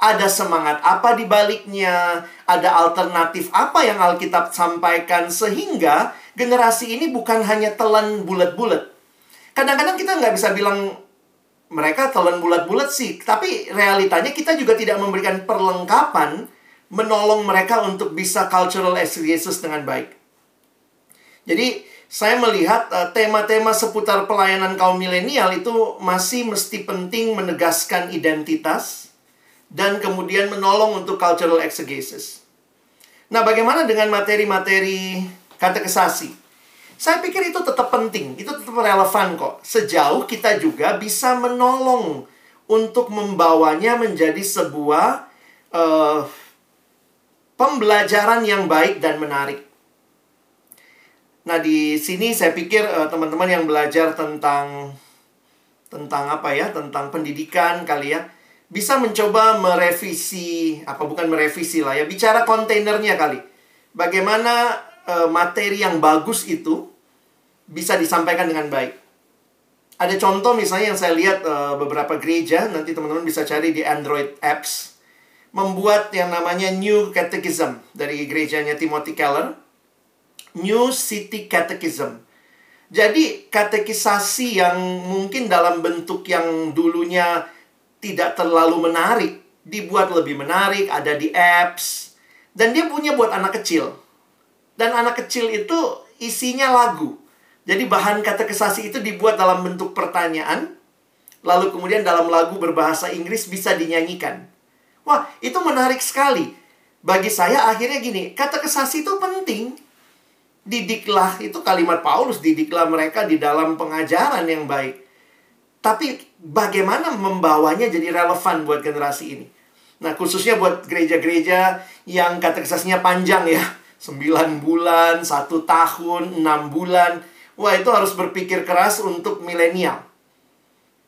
Ada semangat apa di baliknya, ada alternatif apa yang Alkitab sampaikan sehingga generasi ini bukan hanya telan bulat-bulat. Kadang-kadang kita nggak bisa bilang mereka telan bulat-bulat sih, tapi realitanya kita juga tidak memberikan perlengkapan menolong mereka untuk bisa cultural exegesis dengan baik. Jadi, saya melihat uh, tema-tema seputar pelayanan kaum milenial itu masih mesti penting menegaskan identitas dan kemudian menolong untuk cultural exegesis. Nah, bagaimana dengan materi-materi katekisasi? Saya pikir itu tetap penting, itu tetap relevan kok. Sejauh kita juga bisa menolong untuk membawanya menjadi sebuah uh, pembelajaran yang baik dan menarik. Nah, di sini saya pikir uh, teman-teman yang belajar tentang tentang apa ya? Tentang pendidikan kali ya. Bisa mencoba merevisi apa bukan merevisi lah ya, bicara kontainernya kali. Bagaimana uh, materi yang bagus itu bisa disampaikan dengan baik. Ada contoh misalnya yang saya lihat uh, beberapa gereja, nanti teman-teman bisa cari di Android apps membuat yang namanya New Catechism dari gerejanya Timothy Keller. New City Catechism. Jadi katekisasi yang mungkin dalam bentuk yang dulunya tidak terlalu menarik dibuat lebih menarik, ada di apps dan dia punya buat anak kecil. Dan anak kecil itu isinya lagu. Jadi bahan katekesasi itu dibuat dalam bentuk pertanyaan, lalu kemudian dalam lagu berbahasa Inggris bisa dinyanyikan. Wah, itu menarik sekali. Bagi saya akhirnya gini, katekesasi itu penting. Didiklah, itu kalimat Paulus, didiklah mereka di dalam pengajaran yang baik. Tapi bagaimana membawanya jadi relevan buat generasi ini? Nah, khususnya buat gereja-gereja yang katekesasinya panjang ya. 9 bulan, satu tahun, 6 bulan. Wah, itu harus berpikir keras untuk milenial.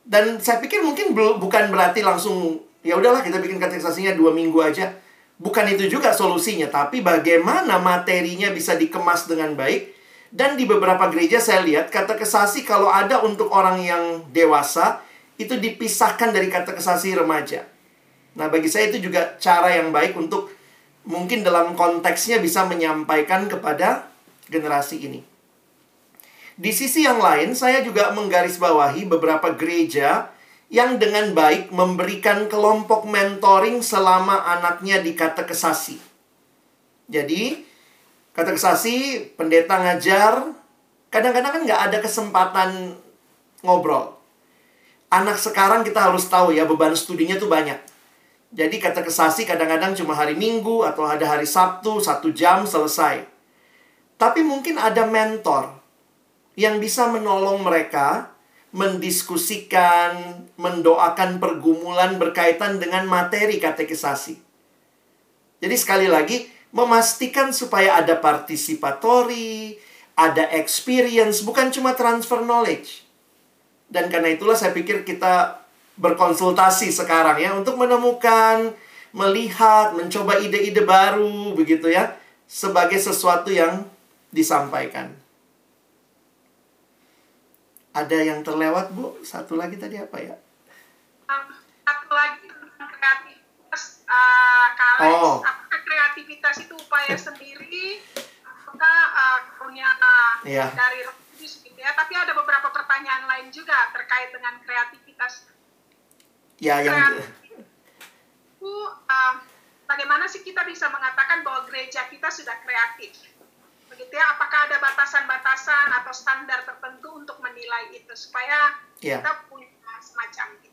Dan saya pikir mungkin bukan berarti langsung ya udahlah kita bikin katekesasinya dua minggu aja. Bukan itu juga solusinya, tapi bagaimana materinya bisa dikemas dengan baik. Dan di beberapa gereja saya lihat kata kesasi kalau ada untuk orang yang dewasa itu dipisahkan dari kata kesasi remaja. Nah, bagi saya itu juga cara yang baik untuk mungkin dalam konteksnya bisa menyampaikan kepada generasi ini. Di sisi yang lain, saya juga menggarisbawahi beberapa gereja yang dengan baik memberikan kelompok mentoring selama anaknya di katekesasi. Jadi, katekesasi, pendeta ngajar, kadang-kadang kan nggak ada kesempatan ngobrol. Anak sekarang kita harus tahu ya, beban studinya tuh banyak. Jadi katekesasi kadang-kadang cuma hari Minggu atau ada hari Sabtu, satu jam selesai. Tapi mungkin ada mentor yang bisa menolong mereka mendiskusikan, mendoakan pergumulan berkaitan dengan materi katekisasi. Jadi sekali lagi, memastikan supaya ada participatory, ada experience, bukan cuma transfer knowledge. Dan karena itulah saya pikir kita berkonsultasi sekarang ya untuk menemukan, melihat, mencoba ide-ide baru begitu ya sebagai sesuatu yang disampaikan. Ada yang terlewat, Bu? Satu lagi tadi apa ya? satu lagi tentang kreativitas, uh, Oh. Apakah kreativitas itu upaya sendiri? Apakah uh, punya uh, yeah. dari Kudus gitu ya? Tapi ada beberapa pertanyaan lain juga terkait dengan kreativitas. Ya, yang... Itu, uh, bagaimana sih kita bisa mengatakan bahwa gereja kita sudah kreatif? Begitu ya apakah ada batasan-batasan atau standar tertentu untuk menilai itu supaya yeah. kita punya semacam itu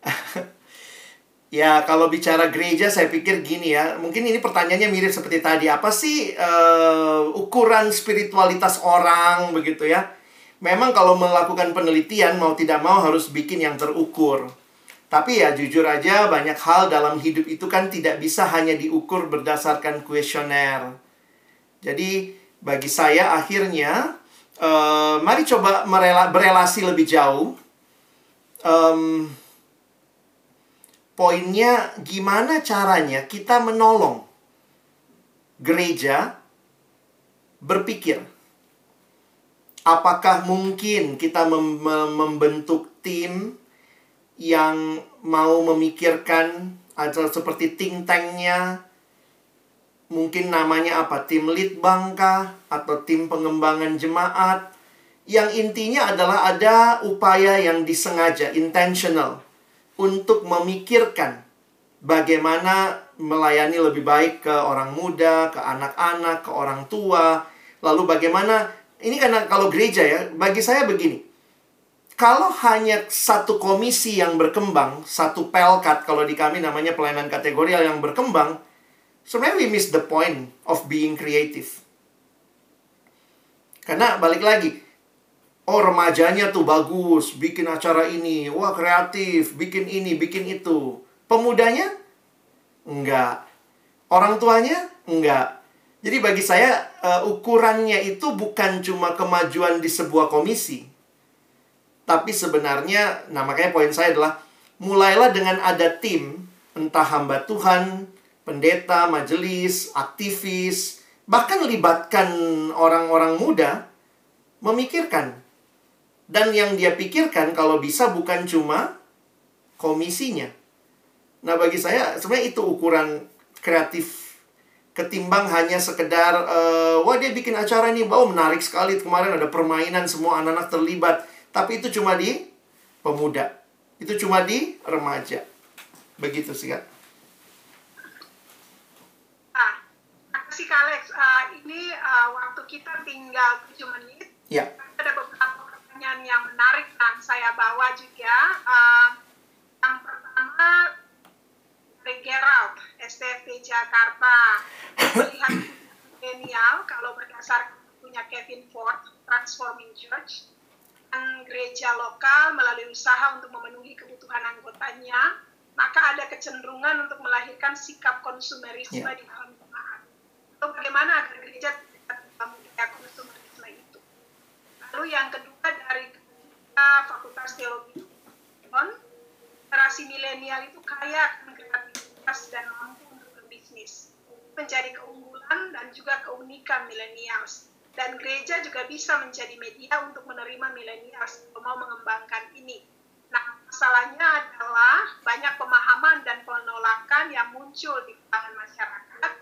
Ya, kalau bicara gereja, saya pikir gini ya. Mungkin ini pertanyaannya mirip seperti tadi. Apa sih uh, ukuran spiritualitas orang, begitu ya? Memang kalau melakukan penelitian, mau tidak mau harus bikin yang terukur. Tapi ya, jujur aja, banyak hal dalam hidup itu kan tidak bisa hanya diukur berdasarkan kuesioner. Jadi bagi saya akhirnya uh, mari coba merela berelasi lebih jauh. Um, poinnya gimana caranya kita menolong gereja berpikir. Apakah mungkin kita mem membentuk tim yang mau memikirkan atau seperti think tanknya mungkin namanya apa? Tim lead bangka atau tim pengembangan jemaat? Yang intinya adalah ada upaya yang disengaja intentional untuk memikirkan bagaimana melayani lebih baik ke orang muda, ke anak-anak, ke orang tua, lalu bagaimana ini karena kalau gereja ya, bagi saya begini. Kalau hanya satu komisi yang berkembang, satu pelkat kalau di kami namanya pelayanan kategorial yang berkembang, Sebenarnya we miss the point of being creative. Karena balik lagi, oh remajanya tuh bagus, bikin acara ini, wah kreatif, bikin ini, bikin itu. Pemudanya? Enggak. Orang tuanya? Enggak. Jadi bagi saya uh, ukurannya itu bukan cuma kemajuan di sebuah komisi. Tapi sebenarnya, nah makanya poin saya adalah mulailah dengan ada tim, entah hamba Tuhan, pendeta, majelis, aktivis, bahkan libatkan orang-orang muda memikirkan. Dan yang dia pikirkan kalau bisa bukan cuma komisinya. Nah, bagi saya sebenarnya itu ukuran kreatif ketimbang hanya sekedar uh, wah dia bikin acara ini wow menarik sekali kemarin ada permainan semua anak-anak terlibat tapi itu cuma di pemuda itu cuma di remaja begitu sih kak Alex. Uh, ini uh, waktu kita tinggal 7 menit. Ya. Ada beberapa pertanyaan yang menarik yang saya bawa juga. Uh, yang pertama dari Gerald, STFP Jakarta. Melihat milenial, kalau berdasarkan punya Kevin Ford, Transforming Church, dan gereja lokal melalui usaha untuk memenuhi kebutuhan anggotanya, maka ada kecenderungan untuk melahirkan sikap konsumerisme Ya. di dalam Lalu bagaimana agar gereja budaya konsumerisme itu? Lalu yang kedua dari Fakultas Teologi UNER, generasi milenial itu kaya akan kreativitas dan mampu untuk berbisnis. Menjadi keunggulan dan juga keunikan milenials. Dan gereja juga bisa menjadi media untuk menerima milenials yang mau mengembangkan ini. Nah, masalahnya adalah banyak pemahaman dan penolakan yang muncul di kalangan masyarakat.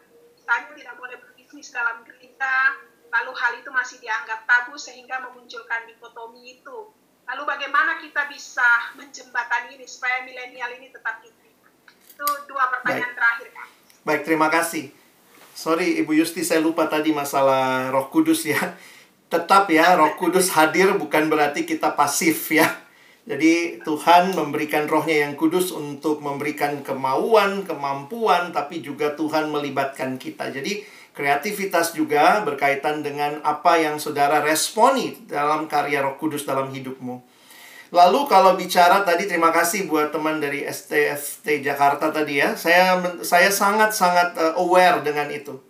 Misalnya tidak boleh berbisnis dalam gereja, lalu hal itu masih dianggap tabu sehingga memunculkan dikotomi itu. Lalu bagaimana kita bisa menjembatani ini supaya milenial ini tetap diterima? Itu dua pertanyaan terakhir, Kak. Baik, terima kasih. Sorry Ibu Yusti, saya lupa tadi masalah Roh Kudus ya. Tetap ya, Roh Kudus hadir bukan berarti kita pasif ya. Jadi Tuhan memberikan rohnya yang kudus untuk memberikan kemauan, kemampuan, tapi juga Tuhan melibatkan kita. Jadi kreativitas juga berkaitan dengan apa yang saudara responi dalam karya roh kudus dalam hidupmu. Lalu kalau bicara tadi terima kasih buat teman dari STFT Jakarta tadi ya. Saya saya sangat-sangat uh, aware dengan itu.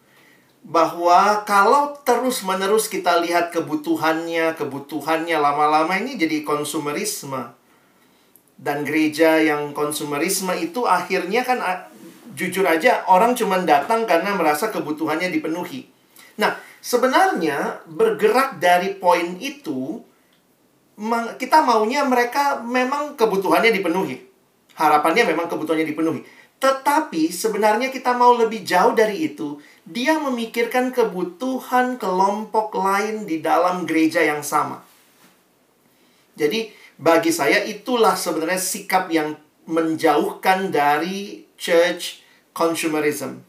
Bahwa kalau terus-menerus kita lihat kebutuhannya, kebutuhannya lama-lama ini jadi konsumerisme. Dan gereja yang konsumerisme itu akhirnya kan uh, jujur aja orang cuma datang karena merasa kebutuhannya dipenuhi. Nah, sebenarnya bergerak dari poin itu kita maunya mereka memang kebutuhannya dipenuhi. Harapannya memang kebutuhannya dipenuhi. Tetapi sebenarnya kita mau lebih jauh dari itu. Dia memikirkan kebutuhan kelompok lain di dalam gereja yang sama. Jadi bagi saya itulah sebenarnya sikap yang menjauhkan dari church consumerism.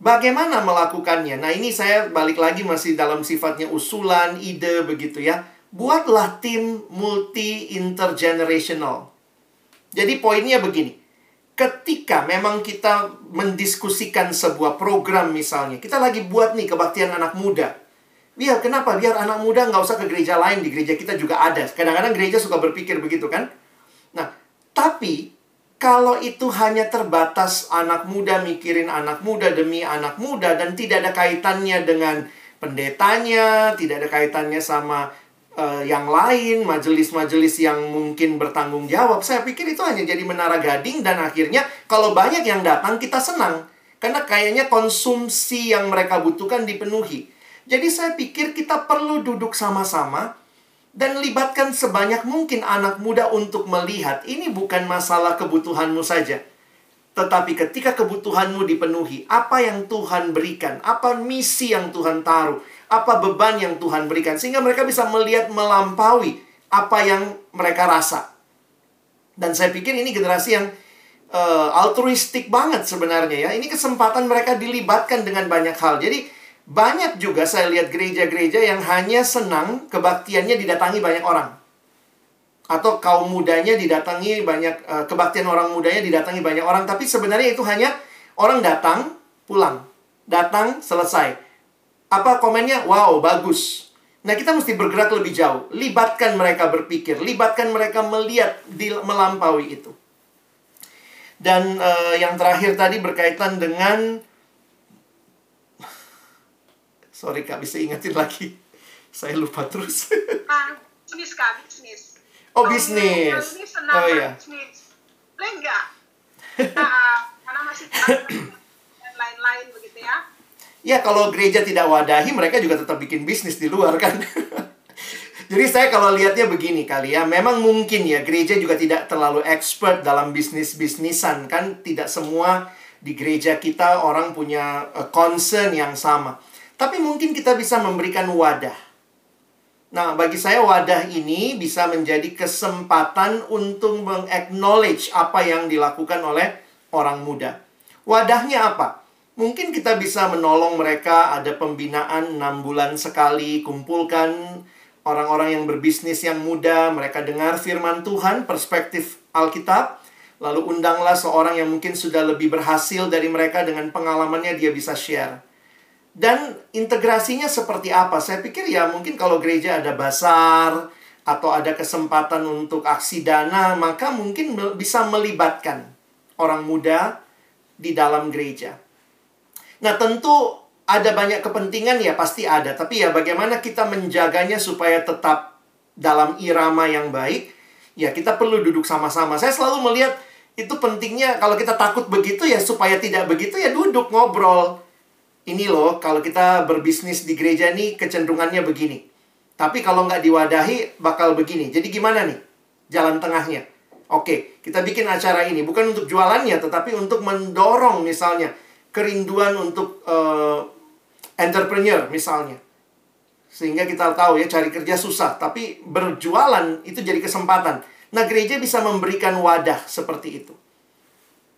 Bagaimana melakukannya? Nah, ini saya balik lagi masih dalam sifatnya usulan, ide begitu ya. Buatlah tim multi intergenerational. Jadi poinnya begini. Ketika memang kita mendiskusikan sebuah program misalnya, kita lagi buat nih kebaktian anak muda. Biar kenapa? Biar anak muda nggak usah ke gereja lain, di gereja kita juga ada. Kadang-kadang gereja suka berpikir begitu kan. Nah, tapi kalau itu hanya terbatas anak muda mikirin anak muda demi anak muda dan tidak ada kaitannya dengan pendetanya, tidak ada kaitannya sama eh, yang lain, majelis-majelis yang mungkin bertanggung jawab. Saya pikir itu hanya jadi menara gading dan akhirnya kalau banyak yang datang kita senang karena kayaknya konsumsi yang mereka butuhkan dipenuhi. Jadi saya pikir kita perlu duduk sama-sama dan libatkan sebanyak mungkin anak muda untuk melihat ini bukan masalah kebutuhanmu saja. Tetapi ketika kebutuhanmu dipenuhi, apa yang Tuhan berikan, apa misi yang Tuhan taruh, apa beban yang Tuhan berikan sehingga mereka bisa melihat melampaui apa yang mereka rasa. Dan saya pikir ini generasi yang uh, altruistik banget sebenarnya ya. Ini kesempatan mereka dilibatkan dengan banyak hal. Jadi banyak juga saya lihat gereja-gereja yang hanya senang kebaktiannya didatangi banyak orang. Atau kaum mudanya didatangi banyak, uh, kebaktian orang mudanya didatangi banyak orang. Tapi sebenarnya itu hanya orang datang, pulang. Datang, selesai. Apa komennya? Wow, bagus. Nah, kita mesti bergerak lebih jauh. Libatkan mereka berpikir. Libatkan mereka melihat, di, melampaui itu. Dan uh, yang terakhir tadi berkaitan dengan Sorry Kak, bisa ingetin lagi. Saya lupa terus. Ah, bisnis Kak, bisnis. Oh, bisnis. Ini senang Oh, iya. bisnis. Nggak? Nah, karena masih dan lain-lain begitu ya. Ya, kalau gereja tidak wadahi, mereka juga tetap bikin bisnis di luar kan. Jadi saya kalau lihatnya begini kali ya, memang mungkin ya gereja juga tidak terlalu expert dalam bisnis-bisnisan kan tidak semua di gereja kita orang punya uh, concern yang sama. Tapi mungkin kita bisa memberikan wadah. Nah, bagi saya wadah ini bisa menjadi kesempatan untuk mengaknowledge apa yang dilakukan oleh orang muda. Wadahnya apa? Mungkin kita bisa menolong mereka ada pembinaan 6 bulan sekali, kumpulkan orang-orang yang berbisnis yang muda, mereka dengar firman Tuhan, perspektif Alkitab, lalu undanglah seorang yang mungkin sudah lebih berhasil dari mereka dengan pengalamannya dia bisa share. Dan integrasinya seperti apa? Saya pikir ya mungkin kalau gereja ada basar atau ada kesempatan untuk aksi dana, maka mungkin bisa melibatkan orang muda di dalam gereja. Nah, tentu ada banyak kepentingan ya pasti ada, tapi ya bagaimana kita menjaganya supaya tetap dalam irama yang baik? Ya, kita perlu duduk sama-sama. Saya selalu melihat itu pentingnya kalau kita takut begitu ya supaya tidak begitu ya duduk ngobrol. Ini loh, kalau kita berbisnis di gereja nih kecenderungannya begini. Tapi kalau nggak diwadahi bakal begini. Jadi gimana nih jalan tengahnya? Oke, kita bikin acara ini bukan untuk jualannya, tetapi untuk mendorong misalnya kerinduan untuk uh, entrepreneur misalnya. Sehingga kita tahu ya cari kerja susah, tapi berjualan itu jadi kesempatan. Nah, gereja bisa memberikan wadah seperti itu.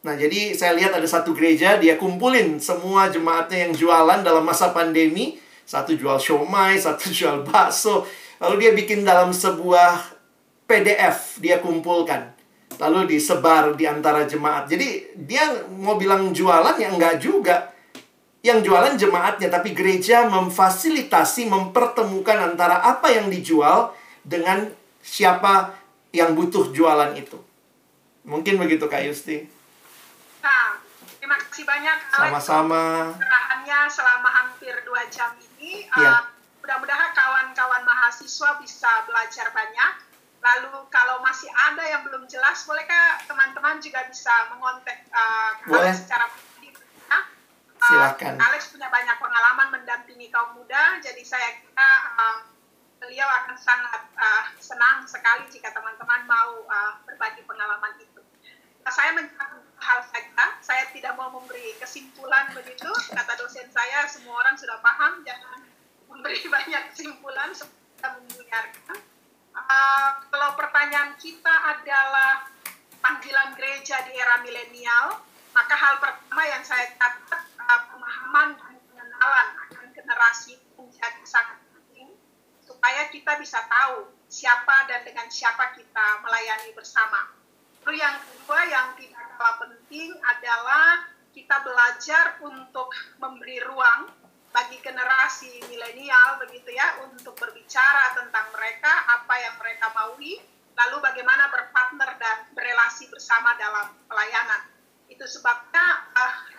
Nah, jadi saya lihat ada satu gereja, dia kumpulin semua jemaatnya yang jualan dalam masa pandemi. Satu jual siomay, satu jual bakso. Lalu dia bikin dalam sebuah PDF, dia kumpulkan lalu disebar di antara jemaat. Jadi dia mau bilang jualan ya enggak juga. Yang jualan jemaatnya, tapi gereja memfasilitasi, mempertemukan antara apa yang dijual dengan siapa yang butuh jualan itu. Mungkin begitu Kak Yusti. Nah, terima kasih banyak Sama-sama. Pencerahannya selama hampir dua jam ini. Ya. Uh, mudah-mudahan kawan-kawan mahasiswa bisa belajar banyak Lalu kalau masih ada yang belum jelas, bolehkah teman-teman juga bisa mengontak uh, Alex secara pribadi? Uh, Silakan. Alex punya banyak pengalaman mendampingi kaum muda, jadi saya kira uh, beliau akan sangat uh, senang sekali jika teman-teman mau uh, berbagi pengalaman itu. Nah, saya mencatat hal saja, saya tidak mau memberi kesimpulan begitu. Kata dosen saya, semua orang sudah paham, jangan memberi banyak kesimpulan, kita mendengarkan uh, kalau pertanyaan kita adalah panggilan gereja di era milenial, maka hal pertama yang saya catat uh, pemahaman dan pengenalan akan generasi menjadi sangat penting supaya kita bisa tahu siapa dan dengan siapa kita melayani bersama. Lalu yang kedua yang tidak kalah penting adalah kita belajar untuk memberi ruang bagi generasi milenial begitu ya untuk berbicara tentang mereka apa yang mereka maui lalu bagaimana berpartner dan berelasi bersama dalam pelayanan itu sebabnya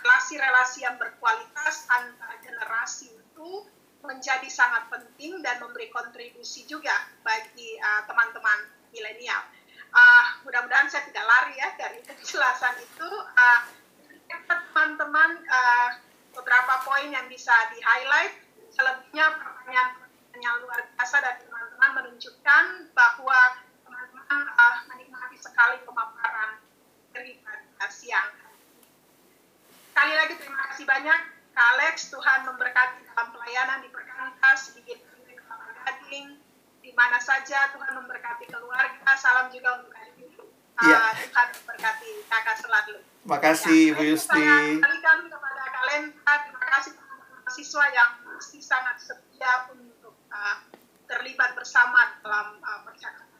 relasi-relasi uh, yang berkualitas antar generasi itu menjadi sangat penting dan memberi kontribusi juga bagi uh, teman-teman milenial. Uh, mudah-mudahan saya tidak lari ya dari penjelasan itu. Uh, teman-teman uh, beberapa poin yang bisa di-highlight. Selebihnya pertanyaan-pertanyaan yang luar biasa dari teman-teman menunjukkan bahwa teman-teman uh, menikmati sekali pemaparan dari siang. Sekali lagi terima kasih banyak Kak Alex, Tuhan memberkati dalam pelayanan di Perkantas, di Kelapa Gading, di mana saja Tuhan memberkati keluarga. Salam juga untuk. Uh, ya. Tuhan memberkati kakak selalu. Makasih, ya, Bu Yusti. Saya kembalikan kepada Lenta, terima kasih mahasiswa yang masih sangat setia untuk uh, terlibat bersama dalam uh, percakapan.